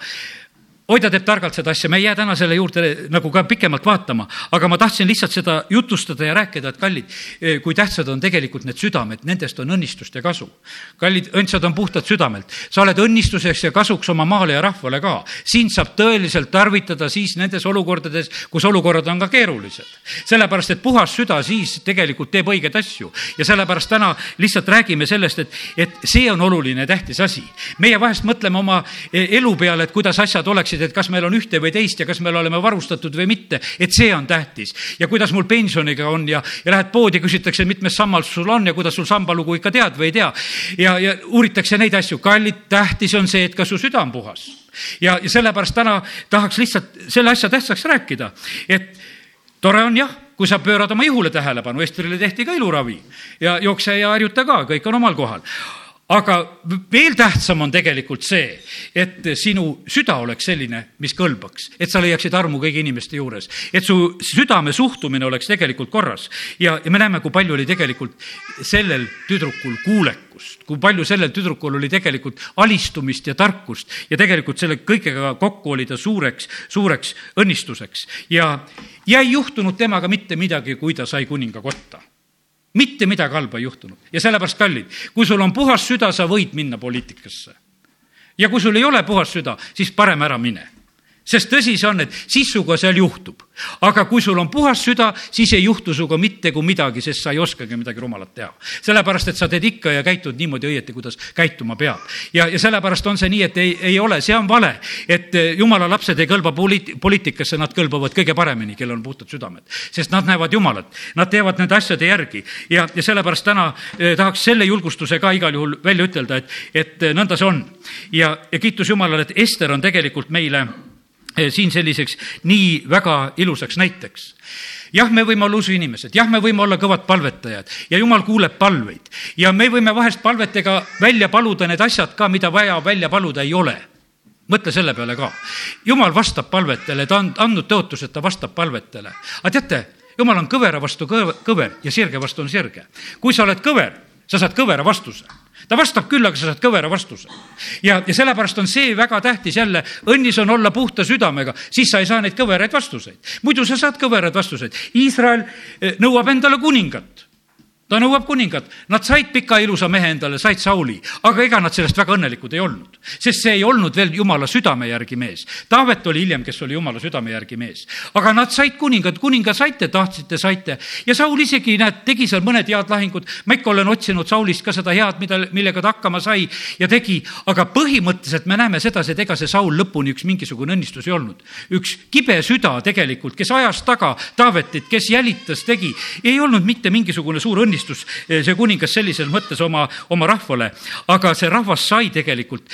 oi, ta teeb targalt seda asja, me ei jää täna selle juurde nagu ka pikemalt vaatama, aga ma tahtsin lihtsalt seda jutustada ja rääkida, et kallid, kui tähtsad on tegelikult need südamed, nendest on õnnistust ja kasu. kallid õndsad on puhtad südamelt, sa oled õnnistuseks ja kasuks oma maale ja rahvale ka. sind saab tõeliselt tarvitada siis nendes olukordades, kus olukorrad on ka keerulised. sellepärast, et puhas süda siis tegelikult teeb õigeid asju ja sellepärast täna lihtsalt räägime sellest, et, et see on oluline ja tähtis asi. meie vahest mõtleme oma elu peale, et kuidas asjad oleksid küsisid, et kas meil on ühte või teist ja kas me oleme varustatud või mitte, et see on tähtis. ja kuidas mul pensioniga on ja, ja lähed poodi, küsitakse, mitmes sammas sul on ja kuidas sul sambalugu ikka tead või ei tea. ja, ja uuritakse neid asju, kallid, tähtis on see, et kas su süda on puhas. ja, ja sellepärast täna tahaks lihtsalt selle asja tähtsaks rääkida, et tore on jah kui sa pöörad oma ihule tähelepanu, Estrile tehti ka iluravi ja jookse ja harjuta ka, kõik on omal kohal aga veel tähtsam on tegelikult see, et sinu süda oleks selline, mis kõlbaks, et sa leiaksid armu kõigi inimeste juures, et su südame suhtumine oleks tegelikult korras. ja, ja me näeme, kui palju oli tegelikult sellel tüdrukul kuulekust, kui palju sellel tüdrukul oli tegelikult alistumist ja tarkust. Ja tegelikult selle kõigega kokku oli ta suureks, suureks õnnistuseks. Ja, ja ei juhtunud temaga mitte midagi, kui ta sai kuninga kotta mitte midagi halba ei juhtunud ja sellepärast, kallid, kui sul on puhas süda, sa võid minna poliitikasse. ja kui sul ei ole puhas süda, siis parem ära mine sest tõsi see on, et siis sinuga seal juhtub. aga kui sul on puhas süda, siis ei juhtu sinuga mitte kui midagi, sest sa ei oskagi midagi rumalat teha. sellepärast, et sa teed ikka ja käitud niimoodi õieti, kuidas käituma peab. ja, ja sellepärast on see nii, et ei, ei ole, see on vale, et eh, jumala lapsed ei kõlba poliit-, poliitikasse, nad kõlbavad kõige paremini, kellel on puhtad südamed. sest nad näevad Jumalat, nad teevad nende asjade järgi ja, ja sellepärast täna eh, tahaks selle julgustuse ka igal juhul välja ütelda, et, et eh, nõnda see on. ja, ja kiitus Jumalale, et Ester on tegelikult meile siin selliseks nii väga ilusaks näiteks jah, me võime olla usuinimesed, jah, me võime olla kõvad palvetajad ja jumal kuuleb palveid ja me võime vahest palvetega välja paluda need asjad ka, mida vaja välja paluda ei ole. mõtle selle peale ka. jumal vastab palvetele, ta on andnud tõotus, et ta vastab palvetele. aga teate, jumal on kõvera vastu kõver ja sirge vastu on sirge. kui sa oled kõver, sa saad kõvera vastuse ta vastab küll, aga sa saad kõvera vastuse. ja, ja sellepärast on see väga tähtis jälle, õnnis on olla puhta südamega, siis sa ei saa neid kõveraid vastuseid. muidu sa saad kõveraid vastuseid. Iisrael eh, nõuab endale kuningat ta nõuab kuningat, nad said pika ilusa mehe endale, said Sauli, aga ega nad sellest väga õnnelikud ei olnud, sest see ei olnud veel jumala südame järgi mees. Taavet oli hiljem, kes oli jumala südame järgi mees, aga nad said kuningat, kuninga saite, tahtsite, saite. Ja Saul isegi, näed, tegi seal mõned head lahingud. ma ikka olen otsinud Saulist ka seda head, mida, millega ta hakkama sai ja tegi, aga põhimõtteliselt me näeme sedasi, et ega see Saul lõpuni üks mingisugune õnnistus ei olnud. üks kibe süda tegelikult, kes ajas taga Taavetit, kes jälitas, tegi, ei olnud mitte mingisugune suur õnnistus tunnistus eh, see kuningas sellises mõttes oma, oma rahvale, aga see rahvas sai tegelikult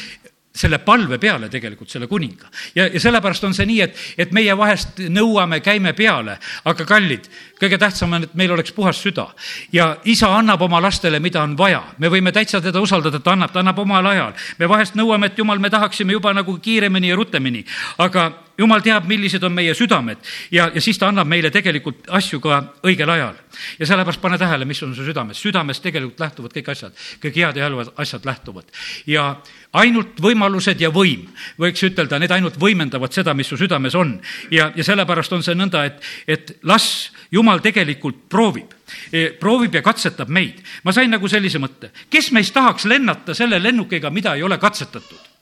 selle palve peale tegelikult selle kuninga. ja, ja sellepärast on see nii, et, et meie vahest nõuame, käime peale, aga kallid, kõige tähtsam on, et meil oleks puhas süda. ja isa annab oma lastele, mida on vaja. me võime täitsa teda usaldada, ta annab, ta annab omal ajal. me vahest nõuame, et jumal, me tahaksime juba nagu kiiremini ja rutemini, aga jumal teab, millised on meie südamed ja, ja siis ta annab meile tegelikult asju ka õigel ajal. ja sellepärast pane tähele, mis on su südames. südamest tegelikult lähtuvad kõik asjad, kõik head ja halvad asjad lähtuvad. ja ainult võimalused ja võim, võiks ütelda, need ainult võimendavad seda, mis su südames on. ja, ja sellepärast on see nõnda, et, et las jumal tegelikult proovib e, proovib ja katsetab meid. ma sain nagu sellise mõtte, kes meist tahaks lennata selle lennukiga, mida ei ole katsetatud?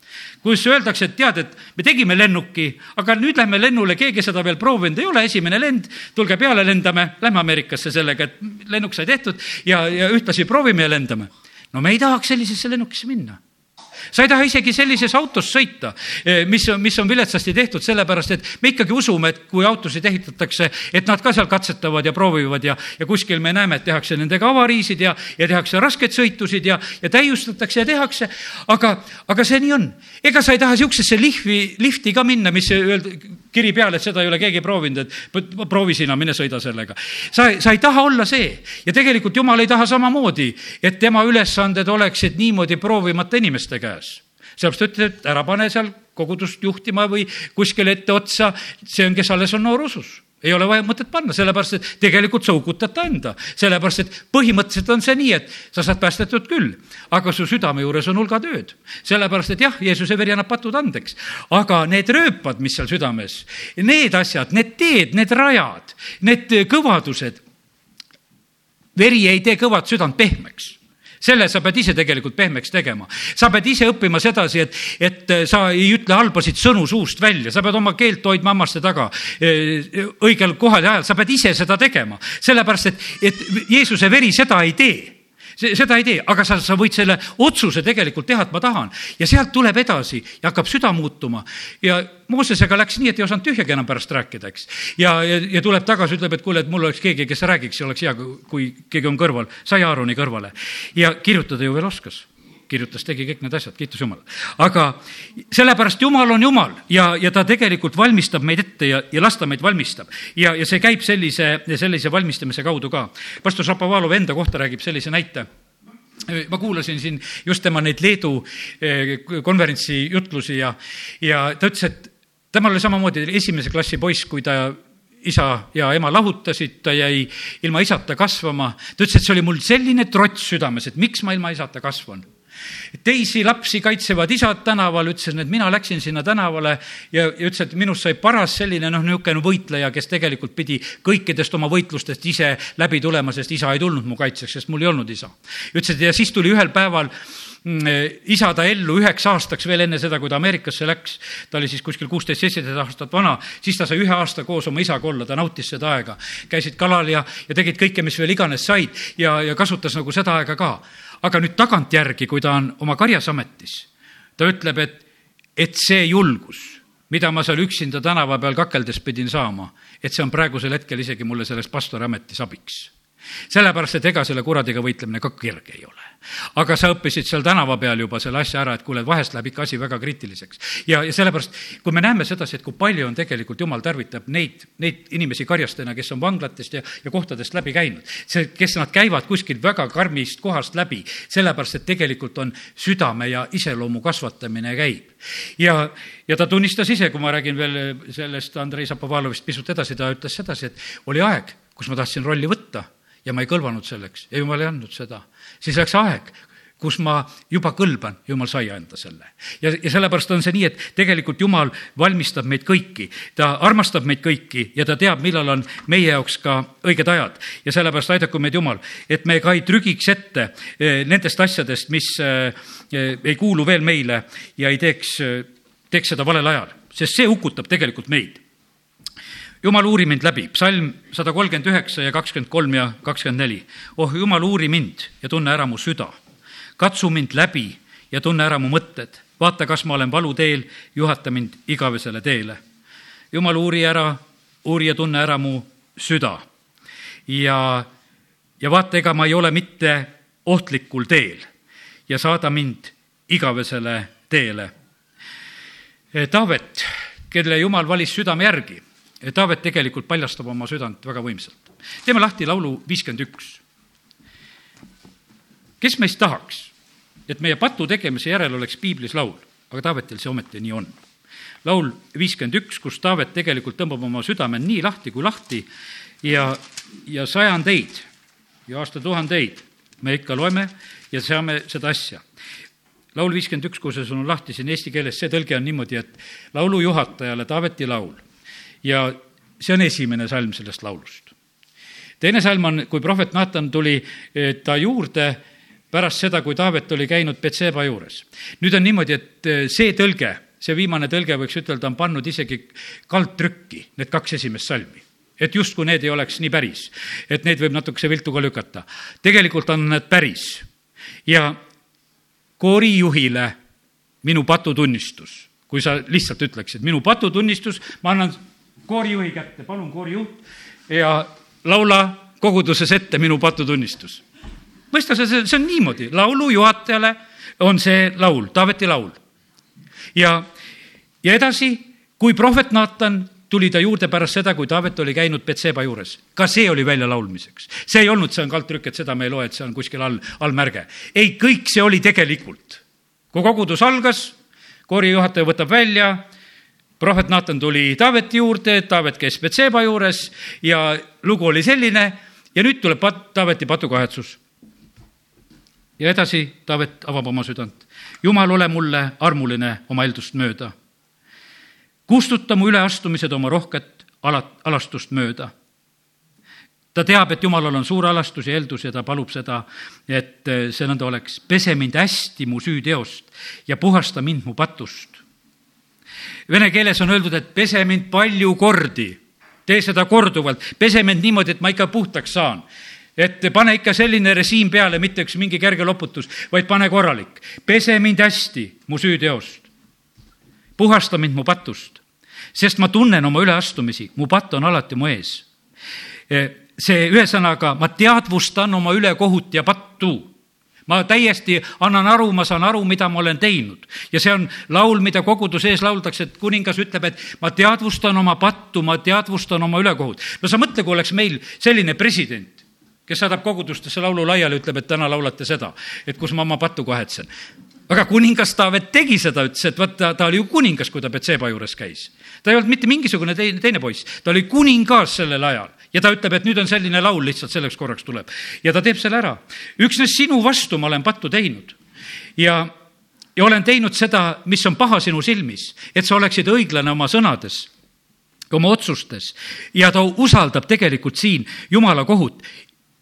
Kus öeldakse, et tead, et me tegime lennuki, aga nüüd lähme lennule, keegi seda veel proovinud ei ole, esimene lend, tulge peale, lendame, lähme Ameerikasse sellega, et lennuk sai tehtud ja, ja ühtlasi proovime ja lendame. no me ei tahaks sellisesse lennukisse minna sa ei taha isegi sellises autos sõita, eh, mis mis on viletsasti tehtud, sellepärast et me ikkagi usume, et kui autosid ehitatakse, et nad ka seal katsetavad ja proovivad ja, ja kuskil me näeme, et tehakse nendega avariisid ja, ja tehakse raskeid sõitusid ja, ja täiustatakse ja tehakse. aga, aga see nii on. ega sa ei taha niisugusesse lihvi, lifti ka minna, mis öelda, kiri peal, et seda ei ole keegi proovinud, et proovi sina, mine sõida sellega. sa, sa ei taha olla see ja tegelikult jumal ei taha samamoodi, et tema ülesanded oleksid niimoodi proovimata inimeste käes sellepärast ta ütles, et ära pane seal kogudust juhtima või kuskile etteotsa, see on, kes alles on noor usus ei ole vaja mõtet panna, sellepärast et tegelikult sa hukutad ta enda. sellepärast, et põhimõtteliselt on see nii, et sa saad päästetud küll, aga su südame juures on hulga tööd. sellepärast, et jah, Jeesuse veri annab patud andeks, aga need rööpad, mis seal südames, need asjad, need teed, need rajad, need kõvadused, veri ei tee kõvat südant pehmeks selle sa pead ise tegelikult pehmeks tegema. sa pead ise õppima sedasi, et, et äh, sa ei ütle halbasid sõnu suust välja, sa pead oma keelt hoidma hammaste taga äh, õigel kohal ja ajal, sa pead ise seda tegema. sellepärast, et, et Jeesuse veri seda ei tee seda ei tee, aga sa, sa võid selle otsuse tegelikult teha, et ma tahan. ja sealt tuleb edasi ja hakkab süda muutuma. ja Moosesega läks nii, et ei osanud tühjagi enam pärast rääkida, eks. ja, ja, ja tuleb tagasi, ütleb, et kuule, et mul oleks keegi, kes räägiks ja oleks hea, kui keegi on kõrval. sai Aaroni kõrvale ja kirjutada ju veel oskas kirjutas, tegi kõik need asjad, kiitus Jumalale. aga sellepärast Jumal on Jumal ja, ja ta tegelikult valmistab meid ette ja, ja las ta meid valmistab. ja, ja see käib sellise, sellise valmistamise kaudu ka. pastor Šapovalov enda kohta räägib sellise näite ma kuulasin siin just tema neid Leedu eh, konverentsi jutlusi ja, ja ta ütles, et temal oli samamoodi esimese klassi poiss, kui ta isa ja ema lahutasid, ta jäi ilma isata kasvama. ta ütles, et see oli mul selline trots südames, et miks ma ilma isata kasvan teisi lapsi kaitsevad isad tänaval, ütlesin, et mina läksin sinna tänavale ja, ja ütles, et minust sai paras selline noh, niisugune võitleja, kes tegelikult pidi kõikidest oma võitlustest ise läbi tulema, sest isa ei tulnud mu kaitseks, sest mul ei olnud isa. ütles, et ja siis tuli ühel päeval isa ta ellu üheks aastaks veel enne seda, kui ta Ameerikasse läks. ta oli siis kuskil kuusteist, seitseteist aastat vana, siis ta sai ühe aasta koos oma isaga olla, ta nautis seda aega. käisid kalal ja, ja tegid kõike, mis veel iganes said ja, ja kasutas nagu seda aega ka. Aga nüüd tagantjärgi, kui ta on oma karjasametis, ta ütleb, et, et see julgus mida ma seal üksinda tänava peal kakeldes pidin saama, et see on praegusel hetkel isegi mulle selles pastoriametis abiks sellepärast, et ega selle kuradiga võitlemine ka kerge ei ole. aga sa õppisid seal tänava peal juba selle asja ära, et kuule, vahest läheb ikka asi väga kriitiliseks. ja, ja sellepärast, kui me näeme sedasi, et kui palju on tegelikult jumal tarvitab neid, neid inimesi karjastena, kes on vanglatest ja, ja kohtadest läbi käinud. see, kes nad käivad kuskilt väga karmist kohast läbi, sellepärast et tegelikult on südame ja iseloomu kasvatamine käib. ja, ja ta tunnistas ise, kui ma räägin veel sellest Andrei Zapovalovist pisut edasi, ta ütles sedasi, et oli aeg, kus ma tahtsin rolli võtta ja ma ei kõlvanud selleks ja jumal ei andnud seda. siis läks aeg, kus ma juba kõlban, jumal sai anda selle. ja, ja sellepärast on see nii, et tegelikult Jumal valmistab meid kõiki, ta armastab meid kõiki ja ta teab, millal on meie jaoks ka õiged ajad. ja sellepärast aidaku meid Jumal, et me ka ei trügiks ette eh, nendest asjadest, mis eh, eh, ei kuulu veel meile ja ei teeks, teeks seda valel ajal, sest see hukutab tegelikult meid jumal, uuri mind läbi, psalm sada kolmkümmend üheksa ja kakskümmend kolm ja kakskümmend neli. oh jumal, uuri mind ja tunne ära mu süda. katsu mind läbi ja tunne ära mu mõtted. vaata, kas ma olen valuteel, juhata mind igavesele teele. jumal, uuri ära, uuri ja tunne ära mu süda. ja, ja vaata, ega ma ei ole mitte ohtlikul teel ja saada mind igavesele teele. Taavet, kelle jumal valis südame järgi Taavet tegelikult paljastab oma südant väga võimsalt. teeme lahti laulu viiskümmend üks. kes meist tahaks, et meie patu tegemise järel oleks piiblis laul, aga Taavetil see ometi nii on. laul viiskümmend üks, kus Taavet tegelikult tõmbab oma südame nii lahti kui lahti ja, ja sajandeid ja aastatuhandeid me ikka loeme ja saame seda asja laul viiskümmend üks, kui see sul on lahti siin eesti keeles, see tõlge on niimoodi, et laulu juhatajale Taaveti laul ja see on esimene salm sellest laulust. teine salm on, kui prohvet Naatan tuli eh, ta juurde pärast seda, kui Taavet oli käinud Betseba juures. nüüd on niimoodi, et eh, see tõlge, see viimane tõlge, võiks ütelda, on pannud isegi kaldtrükki need kaks esimest salmi et justkui need ei oleks nii päris, et neid võib natukese viltu ka lükata. tegelikult on need päris ja koorijuhile minu patutunnistus, kui sa lihtsalt ütleksid, minu patutunnistus, ma annan koorijuhi kätte, palun, koorijuht, ja laula koguduses ette minu patutunnistus. mõista, see, see on niimoodi, laulu juhatajale on see laul, Taaveti laul. ja, ja edasi, kui prohvet Naatan tuli ta juurde pärast seda, kui Taavet oli käinud Betseba juures. ka see oli väljalaulmiseks. see ei olnud, see on kaldtrükk, et seda me ei loe, et see on kuskil all, allmärge. ei, kõik see oli tegelikult. kui kogudus algas, koorijuhataja võtab välja prohvet Naatan tuli Taaveti juurde, Taavet käis Betseba juures ja lugu oli selline ja nüüd tuleb pat-, Taaveti patukahetsus. ja edasi Taavet avab oma südant. jumal, ole mulle armuline oma eeldust mööda. kustuta mu üleastumised oma rohket ala, alastust mööda ta teab, et Jumalal on suur alastus ja eeldus ja ta palub seda, et see nõnda oleks. pese mind hästi mu süüteost ja puhasta mind mu patust Vene keeles on öeldud, et pese mind palju kordi, tee seda korduvalt, pese mind niimoodi, et ma ikka puhtaks saan et pane ikka selline režiim peale, mitte üks mingi kerge loputus, vaid pane korralik. pese mind hästi mu süüteost. puhasta mind mu patust, sest ma tunnen oma üleastumisi, mu patt on alati mu ees. see ühesõnaga, ma teadvustan oma ülekohut ja pattu ma täiesti annan aru, ma saan aru, mida ma olen teinud. ja see on laul, mida koguduse ees lauldakse, et kuningas ütleb, et ma teadvustan oma pattu, ma teadvustan oma ülekohut. no sa mõtle, kui oleks meil selline president, kes saadab kogudustesse laulu laiali, ütleb, et täna laulate seda, et kus ma oma pattu kahetsen aga kuningas Taavet tegi seda, ütles, et vaata, ta oli ju kuningas, kui ta Betseba juures käis. ta ei olnud mitte mingisugune teine, teine poiss, ta oli kuningas sellel ajal ja ta ütleb, et nüüd on selline laul lihtsalt selleks korraks tuleb. ja ta teeb selle ära. üksnes sinu vastu ma olen pattu teinud ja, ja olen teinud seda, mis on paha sinu silmis, et sa oleksid õiglane oma sõnades oma otsustes ja ta usaldab tegelikult siin Jumala kohut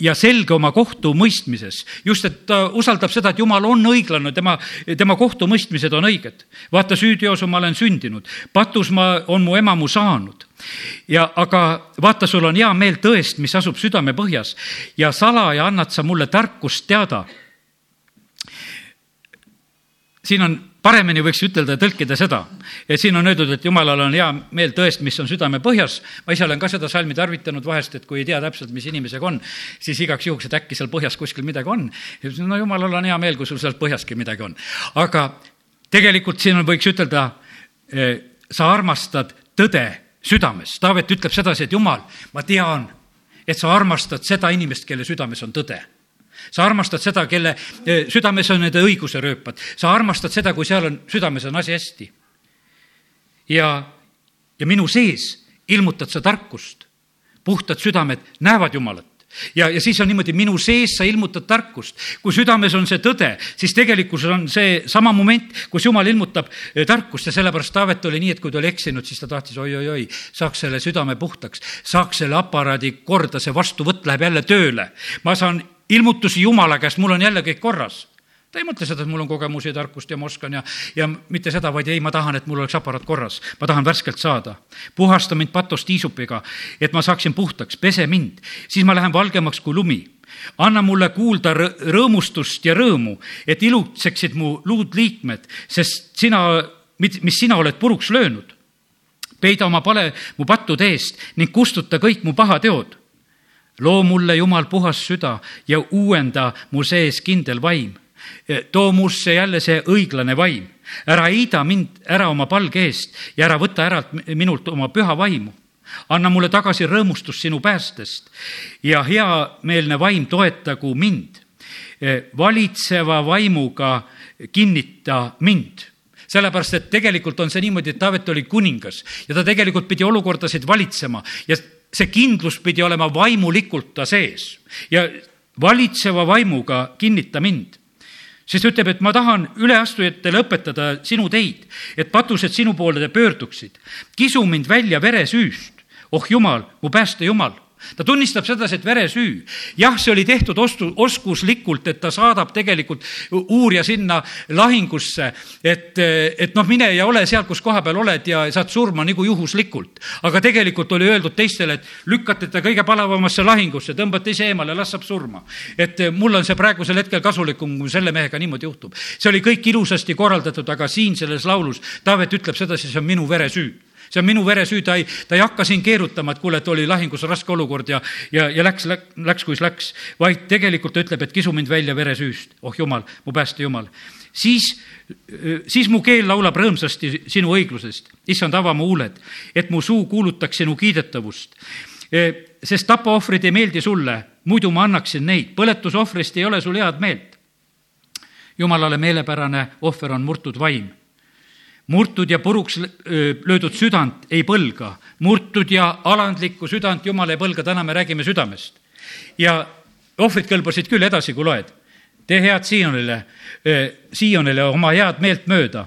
ja selge oma kohtumõistmises. just, et ta usaldab seda, et jumal on õiglane, tema, tema kohtumõistmised on õiged. vaata, süüteosu ma olen sündinud, patus ma, on mu ema mu saanud ja aga vaata, sul on hea meel tõest, mis asub südame põhjas ja salaja annad sa mulle tarkust teada. siin on paremini võiks ütelda ja tõlkida seda, et siin on öeldud, et jumalal on hea meel tõest, mis on südame põhjas. ma ise olen ka seda salmi tarvitanud vahest, et kui ei tea täpselt, mis inimesega on, siis igaks juhuks, et äkki seal põhjas kuskil midagi on. no jumalal on hea meel, kui sul seal põhjaski midagi on. aga tegelikult siin on, võiks ütelda, eh, sa armastad tõde südames. Taavet ütleb sedasi, et jumal, ma tean, et sa armastad seda inimest, kelle südames on tõde sa armastad seda, kelle eh, südames on need õiguse rööpad, sa armastad seda, kui seal on, südames on asi hästi. ja, ja minu sees ilmutad sa tarkust, puhtad südamed näevad Jumalat ja, ja siis on niimoodi, minu sees sa ilmutad tarkust. kui südames on see tõde, siis tegelikkuses on see sama moment, kus Jumal ilmutab eh, tarkust ja sellepärast Taavet oli nii, et kui ta oli eksinud, siis ta tahtis oi-oi-oi, saaks selle südame puhtaks, saaks selle aparaadi korda, see vastuvõtt läheb jälle tööle. ma saan ilmutusi Jumala käest, mul on jälle kõik korras ta ei mõtle seda, et mul on kogemusi ja tarkust ja ma oskan ja, ja mitte seda, vaid ei, ma tahan, et mul oleks aparaat korras. ma tahan värskelt saada. puhasta mind patost hiisupiga, et ma saaksin puhtaks, pese mind, siis ma lähen valgemaks kui lumi. anna mulle kuulda rõõmustust ja rõõmu, et ilutseksid mu luudliikmed, sest sina, mis sina oled puruks löönud. peida oma pale mu pattude eest ning kustuta kõik mu pahateod loo mulle, Jumal, puhas süda ja uuenda mu sees kindel vaim. Too musse jälle see õiglane vaim. ära heida mind ära oma palge eest ja ära võta ära minult oma püha vaimu. anna mulle tagasi rõõmustus sinu päästest ja heameelne vaim toetagu mind. valitseva vaimuga kinnita mind sellepärast, et tegelikult on see niimoodi, et Taavet oli kuningas ja ta tegelikult pidi olukordasid valitsema ja see kindlus pidi olema vaimulikult ta sees ja valitseva vaimuga kinnita mind sest ütleb, et ma tahan üleastujatele õpetada sinu teid, et patused sinu poole pöörduksid. kisu mind välja veresüüst. oh Jumal, mu pääste Jumal ta tunnistab sedasi, et veresüü. jah, see oli tehtud ostu, oskuslikult, et ta saadab tegelikult uurija sinna lahingusse, et, et noh, mine ja ole seal, kus koha peal oled ja saad surma nagu juhuslikult. aga tegelikult oli öeldud teistele, et lükkate ta kõige palavamasse lahingusse, tõmbate ise eemale, las saab surma. et mul on see praegusel hetkel kasulikum, kui selle mehega niimoodi juhtub. see oli kõik ilusasti korraldatud, aga siin selles laulus Taavet ütleb sedasi, see on minu veresüü see on minu veresüü, ta ei, ta ei hakka siin keerutama, et kuule, et oli lahingus raske olukord ja, ja, ja läks, läks, kuis läks, vaid tegelikult ta ütleb, et kisu mind välja veresüüst, oh jumal, mu pääste jumal. siis, siis mu keel laulab rõõmsasti sinu õiglusest, issand, ava mu huuled, et mu suu kuulutaks sinu kiidetavust. Sest tapaohvrid ei meeldi sulle, muidu ma annaksin neid, põletusohvrist ei ole sul head meelt. jumalale meelepärane ohver on murtud vaim murtud ja puruks löödud südant ei põlga, murtud ja alandlikku südant Jumal ei põlga, täna me räägime südamest. ja ohvrid kõlbasid küll edasi, kui loed. tee head Siionile, Siionile oma head meelt mööda.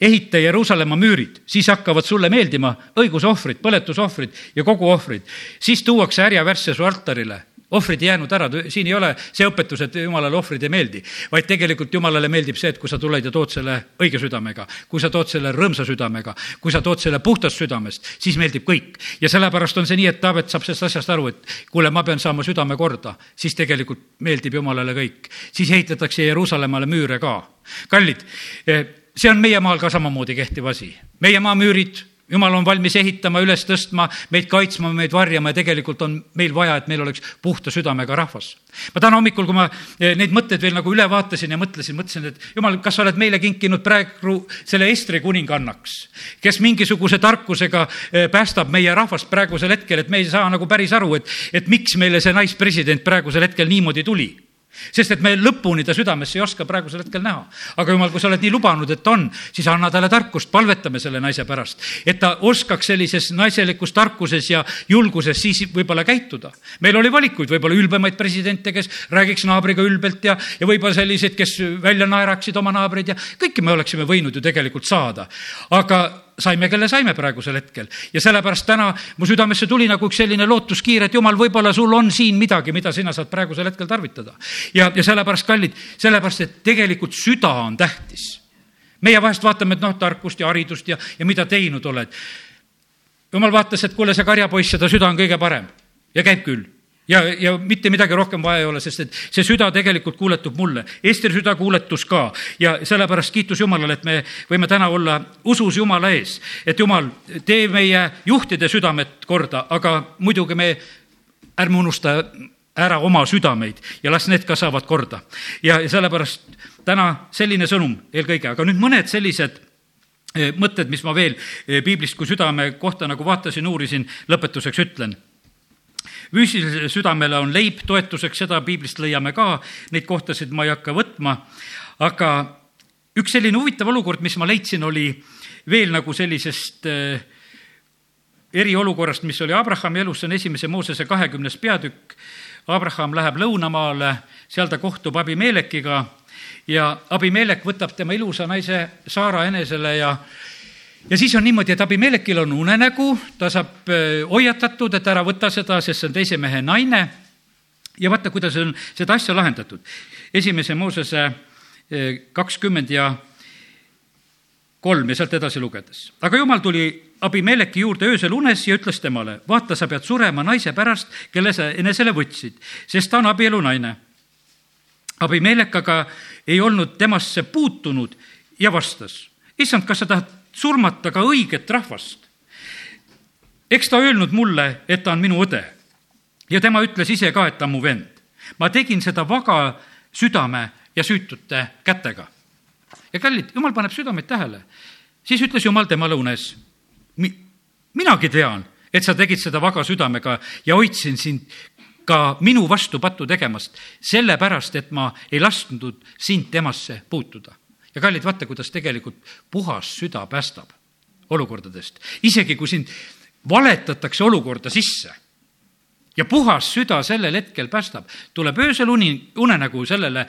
ehita Jeruusalemma müürid, siis hakkavad sulle meeldima õigusohvrid, põletusohvrid ja kogu ohvrid. siis tuuakse härjavärsse su altarile ohvrid ei jäänud ära, siin ei ole see õpetus, et jumalale ohvrid ei meeldi, vaid tegelikult jumalale meeldib see, et kui sa tuled ja tood selle õige südamega, kui sa tood selle rõõmsa südamega, kui sa tood selle puhtast südamest, siis meeldib kõik. ja sellepärast on see nii, et Taavet saab sellest asjast aru, et kuule, ma pean saama südame korda, siis tegelikult meeldib jumalale kõik. siis ehitatakse Jeruusalemmale müüre ka. kallid, eh, see on meie maal ka samamoodi kehtiv asi. meie maamüürid jumal on valmis ehitama, üles tõstma, meid kaitsma, meid varjama ja tegelikult on meil vaja, et meil oleks puhta südamega rahvas. ma täna hommikul, kui ma eh, neid mõtteid veel nagu üle vaatasin ja mõtlesin, mõtlesin, et jumal, kas sa oled meile kinkinud praegu selle Estri kuningannaks, kes mingisuguse tarkusega eh, päästab meie rahvast praegusel hetkel, et me ei saa nagu päris aru, et, et miks meile see naispresident praegusel hetkel niimoodi tuli sest et me lõpuni ta südamesse ei oska praegusel hetkel näha. aga jumal, kui sa oled nii lubanud, et on, siis anna talle tarkust, palvetame selle naise pärast, et ta oskaks sellises naiselikus tarkuses ja julguses siis võib-olla käituda. meil oli valikuid, võib-olla ülbemaid presidente, kes räägiks naabriga ülbelt ja, ja võib-olla selliseid, kes välja naeraksid oma naabreid ja kõike me oleksime võinud ju tegelikult saada. aga saime, kelle saime praegusel hetkel ja sellepärast täna mu südamesse tuli nagu üks selline lootuskiir, et jumal, võib-olla sul on siin midagi, mida sina saad praegusel hetkel tarvitada. ja, ja sellepärast, kallid, sellepärast, et tegelikult süda on tähtis. meie vahest vaatame, et noh, tarkust ja haridust ja, ja mida teinud oled. jumal vaatas, et kuule, see karjapoiss, seda süda on kõige parem ja käib küll ja, ja mitte midagi rohkem vaja ei ole, sest et see süda tegelikult kuuletub mulle. Ester süda kuuletus ka ja sellepärast kiitus Jumalale, et me võime täna olla usus Jumala ees. et Jumal, tee meie juhtide südamed korda, aga muidugi me ärme unusta ära oma südameid ja las need ka saavad korda. ja sellepärast täna selline sõnum eelkõige, aga nüüd mõned sellised eh, mõtted, mis ma veel eh, piiblist kui südame kohta nagu vaatasin, uurisin, lõpetuseks ütlen füüsilisele südamele on leib toetuseks, seda piiblist leiame ka, neid kohtasid ma ei hakka võtma, aga üks selline huvitav olukord, mis ma leidsin, oli veel nagu sellisest äh, eriolukorrast, mis oli Abrahami elus, see on esimese Moosese kahekümnes peatükk. Abraham läheb lõunamaale, seal ta kohtub Abimelekiga. Ja Abimelek võtab tema ilusa naise Saara enesele ja ja siis on niimoodi, et Abimelekil on unenägu, ta saab äh, hoiatatud, et ära võta seda, sest see on teise mehe naine. ja vaata, kuidas on seda asja lahendatud. esimese Moosese äh, kakskümmend ja kolm ja sealt edasi lugedes. aga jumal tuli Abimeleki juurde öösel unes ja ütles temale, vaata, sa pead surema naise pärast, kelle sa enesele võtsid, sest ta on abielunaine. Abimelek aga ei olnud temasse puutunud ja vastas, issand, kas sa tahad surmata ka õiget rahvast. eks ta öelnud mulle, et ta on minu õde. ja tema ütles ise ka, et ta on mu vend. ma tegin seda vaga südame ja süütute kätega. ja kallid, jumal paneb südameid tähele. siis ütles jumal temale unes, minagi tean, et sa tegid seda vaga südamega ja hoidsin sind ka minu vastu pattu tegemast, sellepärast et ma ei lasknud sind temasse puutuda ja kallid, vaata, kuidas tegelikult puhas süda päästab olukordadest. isegi kui sind valetatakse olukorda sisse ja puhas süda sellel hetkel päästab, tuleb öösel uni, unenägu sellele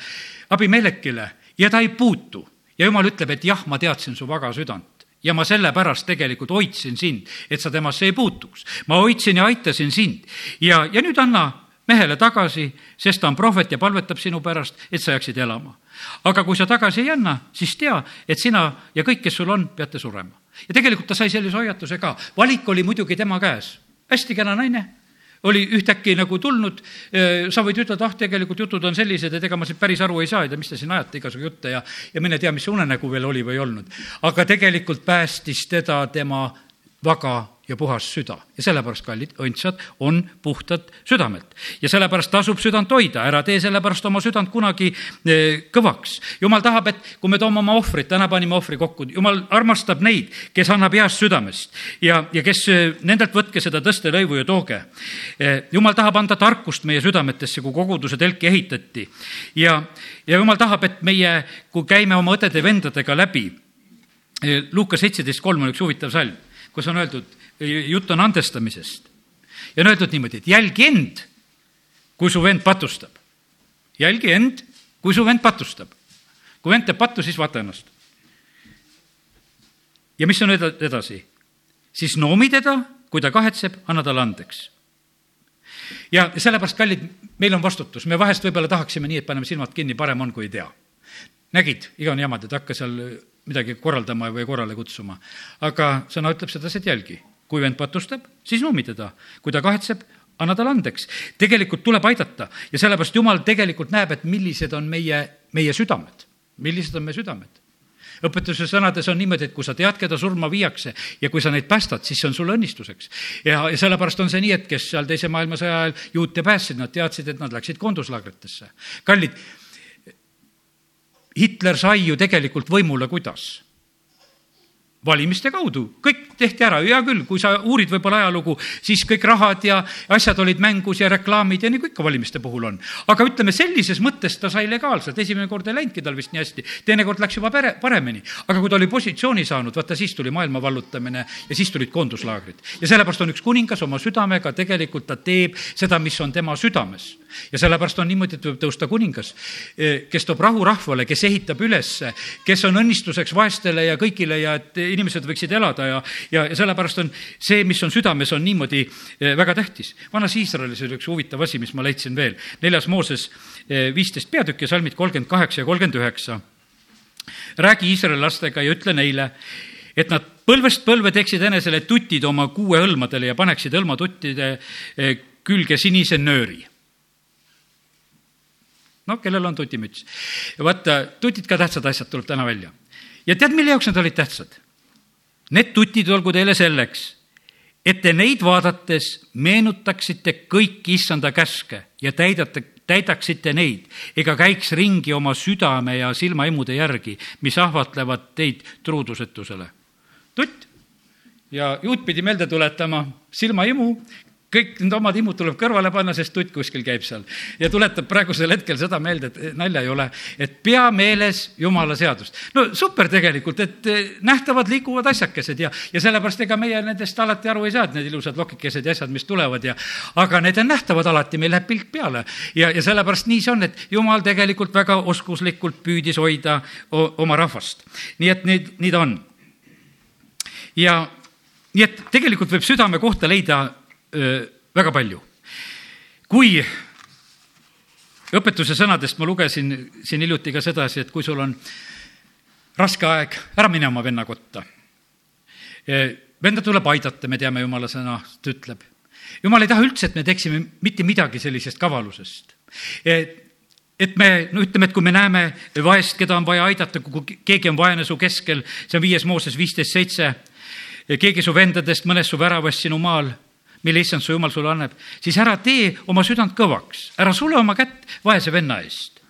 abimelekile ja ta ei puutu. ja jumal ütleb, et jah, ma teadsin su vaga südant ja ma sellepärast tegelikult hoidsin sind, et sa temasse ei puutuks. ma hoidsin ja aitasin sind ja, ja nüüd anna mehele tagasi, sest ta on prohvet ja palvetab sinu pärast, et sa jääksid elama aga kui sa tagasi ei anna, siis tea, et sina ja kõik, kes sul on, peate surema. ja tegelikult ta sai sellise hoiatuse ka. valik oli muidugi tema käes. hästi kena naine, oli ühtäkki nagu tulnud, sa võid ütelda, ah, tegelikult jutud on sellised, et ega ma siit päris aru ei saa, et mis te siin ajate igasugu jutte ja, ja mine tea, mis unenägu veel oli või ei olnud. aga tegelikult päästis teda tema vaga ja puhas süda ja sellepärast, kallid õndsad, on puhtad südamelt. ja sellepärast tasub südant hoida, ära tee sellepärast oma südant kunagi eh, kõvaks. jumal tahab, et kui me toome oma ohvrit, täna panime ohvri kokku, jumal armastab neid, kes annab heast südamest ja, ja kes, eh, nendelt võtke seda tõstelõivu ja tooge. Eh, jumal tahab anda tarkust meie südametesse, kui koguduse telki ehitati. ja, ja jumal tahab, et meie, kui käime oma õdede-vendadega läbi, Luuka seitseteist kolm on üks huvitav salm, kus on öeldud, jutt on andestamisest. ja on öeldud niimoodi, et jälgi end, kui su vend patustab. jälgi end, kui su vend patustab. kui vend teeb pattu, siis vaata ennast. ja mis on edasi? siis noomi teda, kui ta kahetseb, anna talle andeks. ja sellepärast, kallid, meil on vastutus, me vahest võib-olla tahaksime nii, et paneme silmad kinni, parem on, kui ei tea. nägid, igavene jamad, et hakka seal midagi korraldama või korrale kutsuma. aga sõna ütleb sedasi, et jälgi kui vend patustab, siis nummi teda. kui ta kahetseb, anna talle andeks. tegelikult tuleb aidata ja sellepärast Jumal tegelikult näeb, et millised on meie, meie südamed, millised on meie südamed õpetuse sõnades on niimoodi, et kui sa tead, keda surma viiakse ja kui sa neid päästad, siis see on sulle õnnistuseks. ja, ja sellepärast on see nii, et kes seal Teise maailmasõja ajal juute päästsid, nad teadsid, et nad läksid koonduslaagritesse. kallid, Hitler sai ju tegelikult võimule kuidas? Valimiste kaudu, kõik tehti ära, hea küll, kui sa uurid võib-olla ajalugu, siis kõik rahad ja asjad olid mängus ja reklaamid ja nagu ikka valimiste puhul on. aga ütleme, sellises mõttes ta sai legaalselt, esimene kord ei läinudki tal vist nii hästi, teinekord läks juba pere, paremini. aga kui ta oli positsiooni saanud, vaata siis tuli maailma vallutamine ja siis tulid koonduslaagrid. ja sellepärast on üks kuningas oma südamega, tegelikult ta teeb seda, mis on tema südames ja sellepärast on niimoodi, et võib tõusta kuningas, kes toob rahu rahvale, kes ehitab ülesse, kes on õnnistuseks vaestele ja kõigile ja et inimesed võiksid elada ja, ja, ja sellepärast on see, mis on südames, on niimoodi eh, väga tähtis. vanas Iisraelis oli üks huvitav asi, mis ma leidsin veel. neljas Mooses eh, viisteist peatükk ja salmid kolmkümmend kaheksa ja kolmkümmend üheksa. räägi Iisraeli lastega ja ütle neile, et nad põlvest põlve teeksid enesele tutid oma kuue õlmadele ja paneksid õlmatuttide eh, külge sinise nööri no kellel on tutimüts. vaata, tutid ka tähtsad asjad tuleb täna välja. ja tead, mille jaoks nad olid tähtsad? Need tutid olgu teile selleks, et te neid vaadates meenutaksite kõiki issanda käske ja täidate, täidaksite neid ega käiks ringi oma südame ja silmaimude järgi, mis ahvatlevad teid truudusetusele. tutt ja juut pidi meelde tuletama silmaimu, kõik need omad imud tuleb kõrvale panna, sest tutt kuskil käib seal. ja tuletab praegusel hetkel seda meelde, et nalja ei ole, et pea meeles jumala seadust. no super tegelikult, et eh, nähtavad liikuvad asjakesed ja, ja sellepärast ega meie nendest alati aru ei saa, et need ilusad lokikesed ja asjad, mis tulevad ja aga need on nähtavad alati, meil läheb pilk peale. ja, ja sellepärast nii see on, et jumal tegelikult väga oskuslikult püüdis hoida oma rahvast. nii et nii, nii ta on. ja nii et tegelikult võib südame kohta leida väga palju. kui õpetuse sõnadest ma lugesin siin hiljuti ka sedasi, et kui sul on raske aeg, ära mine oma venna kotta. venda tuleb aidata, me teame, jumala sõnast ütleb. jumal ei taha üldse, et me teeksime mitte midagi sellisest kavalusest. et me, no ütleme, et kui me näeme vaest, keda on vaja aidata, kui keegi on vaene su keskel, see on viies Mooses viisteist seitse, keegi su vendadest mõnes su väravast sinu maal mille issand su jumal sulle annab, siis ära tee oma südant kõvaks, ära sule oma kätt vaese venna eest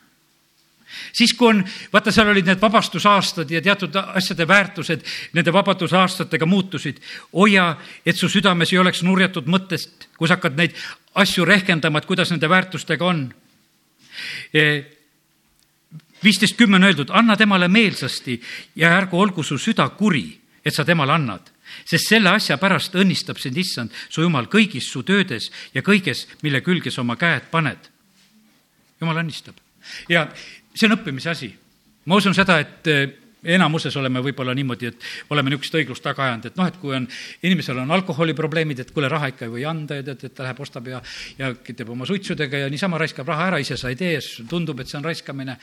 siis, kui on, vaata, seal olid need vabastusaastad ja teatud asjade väärtused nende vabadusaastatega muutusid. hoia, et su südames ei oleks nurjatud mõttest, kui sa hakkad neid asju rehkendama, et kuidas nende väärtustega on. viisteist kümme on öeldud, anna temale meelsasti ja ärgu olgu su süda kuri, et sa temale annad sest selle asja pärast õnnistab sind issand, su jumal, kõigis su töödes ja kõiges, mille külge sa oma käed paned. jumal õnnistab ja see on õppimise asi. ma usun seda, et enamuses oleme võib-olla niimoodi, et oleme niisugust õiglust taga ajanud, et noh, et kui on, inimesel on alkoholiprobleemid, et kuule, raha ikka ei või anda ja tead, et ta läheb, ostab ja, ja teeb oma suitsudega ja niisama raiskab raha ära, ise sa ei tee tundub, et see on raiskamine.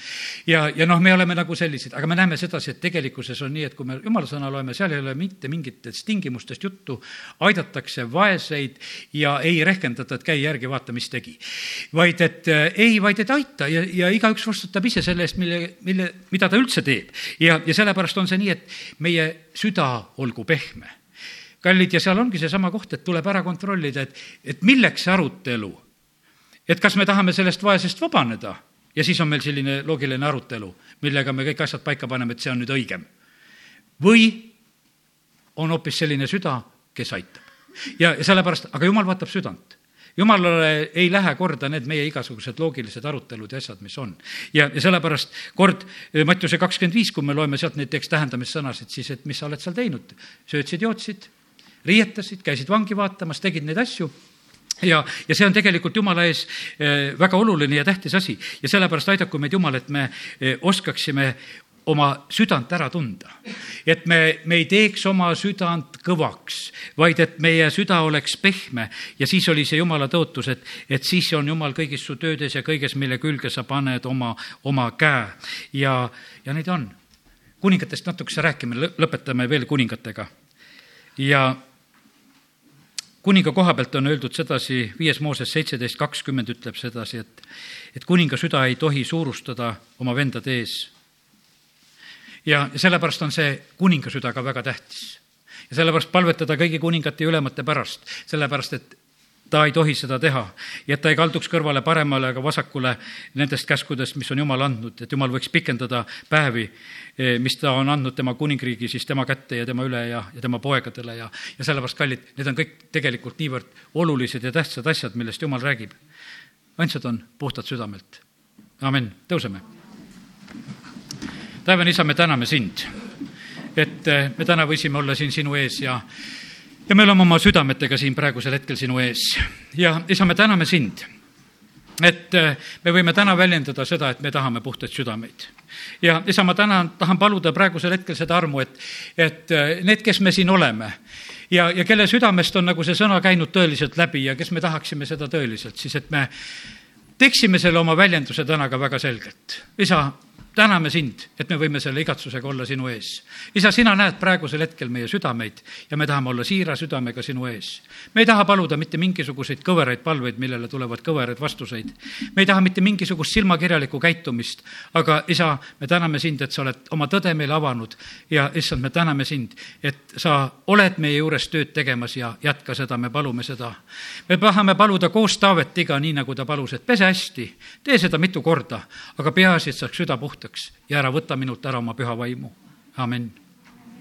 ja, ja noh, me oleme nagu sellised, aga me näeme sedasi, et tegelikkuses on nii, et kui me jumala sõna loeme, seal ei ole mitte mingitest tingimustest juttu, aidatakse vaeseid ja ei rehkendata, et käi järgi, vaata, mis tegi. vaid et äh, ei, vaid et aita ja, ja igaüks vastutab ise selle eest, mille, mille, mida ta üldse teeb ja ja sellepärast on see nii, et meie süda olgu pehme. kallid, ja seal ongi seesama koht, et tuleb ära kontrollida, et, et milleks see arutelu. et kas me tahame sellest vaesest vabaneda ja siis on meil selline loogiline arutelu, millega me kõik asjad paika paneme, et see on nüüd õigem. või on hoopis selline süda, kes aitab. ja, ja sellepärast, aga jumal vaatab südant jumalale ei lähe korda need meie igasugused loogilised arutelud ja asjad, mis on. ja, ja sellepärast kord eh, Mattiuse kakskümmend viis, kui me loeme sealt näiteks tähendamissõnasid, siis et mis sa oled seal teinud, söötsid, jootsid, riietasid, käisid vangi vaatamas, tegid neid asju ja, ja see on tegelikult Jumala ees eh, väga oluline ja tähtis asi ja sellepärast aidaku meid Jumal, et me eh, oskaksime oma südant ära tunda. et me, me ei teeks oma südant kõvaks, vaid et meie süda oleks pehme ja siis oli see Jumala tõotus, et, et siis on Jumal kõigis su töödes ja kõiges, mille külge sa paned oma, oma käe. ja, ja neid on. kuningatest natukese rääkime, lõpetame veel kuningatega. ja kuninga koha pealt on öeldud sedasi, viies Mooses seitseteist kakskümmend ütleb sedasi, et, et kuninga süda ei tohi suurustada oma vendade ees ja sellepärast on see kuninga süda ka väga tähtis. Ja sellepärast palvetada kõigi kuningate ja ülemate pärast, sellepärast et ta ei tohi seda teha. Ja et ta ei kalduks kõrvale paremale ega vasakule nendest käskudest, mis on Jumal andnud, et Jumal võiks pikendada päevi, eh, mis ta on andnud tema kuningriigi siis tema kätte ja tema üle ja, ja tema poegadele ja, ja sellepärast, kallid, need on kõik tegelikult niivõrd olulised ja tähtsad asjad, millest Jumal räägib. ainsad on puhtad südamelt. amin, tõuseme. Taevane isa, me täname sind, et eh, me täna võisime olla siin sinu ees ja, ja me oleme oma südametega siin praegusel hetkel sinu ees. ja isa, me täname sind, et äh, me võime täna väljendada seda, et me tahame puhtaid südameid. ja isa, ma tänan, tahan paluda praegusel hetkel seda armu, et, et äh, need, kes me siin oleme ja, ja kelle südamest on nagu see sõna käinud tõeliselt läbi ja kes me tahaksime seda tõeliselt, siis et me teeksime selle oma väljenduse täna ka väga selgelt. isa, täname sind, et me võime selle igatsusega olla sinu ees. isa, sina näed praegusel hetkel meie südameid ja me tahame olla siira südamega sinu ees. me ei taha paluda mitte mingisuguseid kõveraid palveid, millele tulevad kõveraid vastuseid. me ei taha mitte mingisugust silmakirjalikku käitumist, aga isa, me täname sind, et sa oled oma tõde meile avanud ja issand, me täname sind, et sa oled meie juures tööd tegemas ja jätka seda, me palume seda. me tahame paluda koos Taavetiga, nii nagu ta palus, et pese hästi, tee seda mitu korda, aga peaasi, et saaks süda puhtaks ja ära võta minult ära oma püha vaimu. amin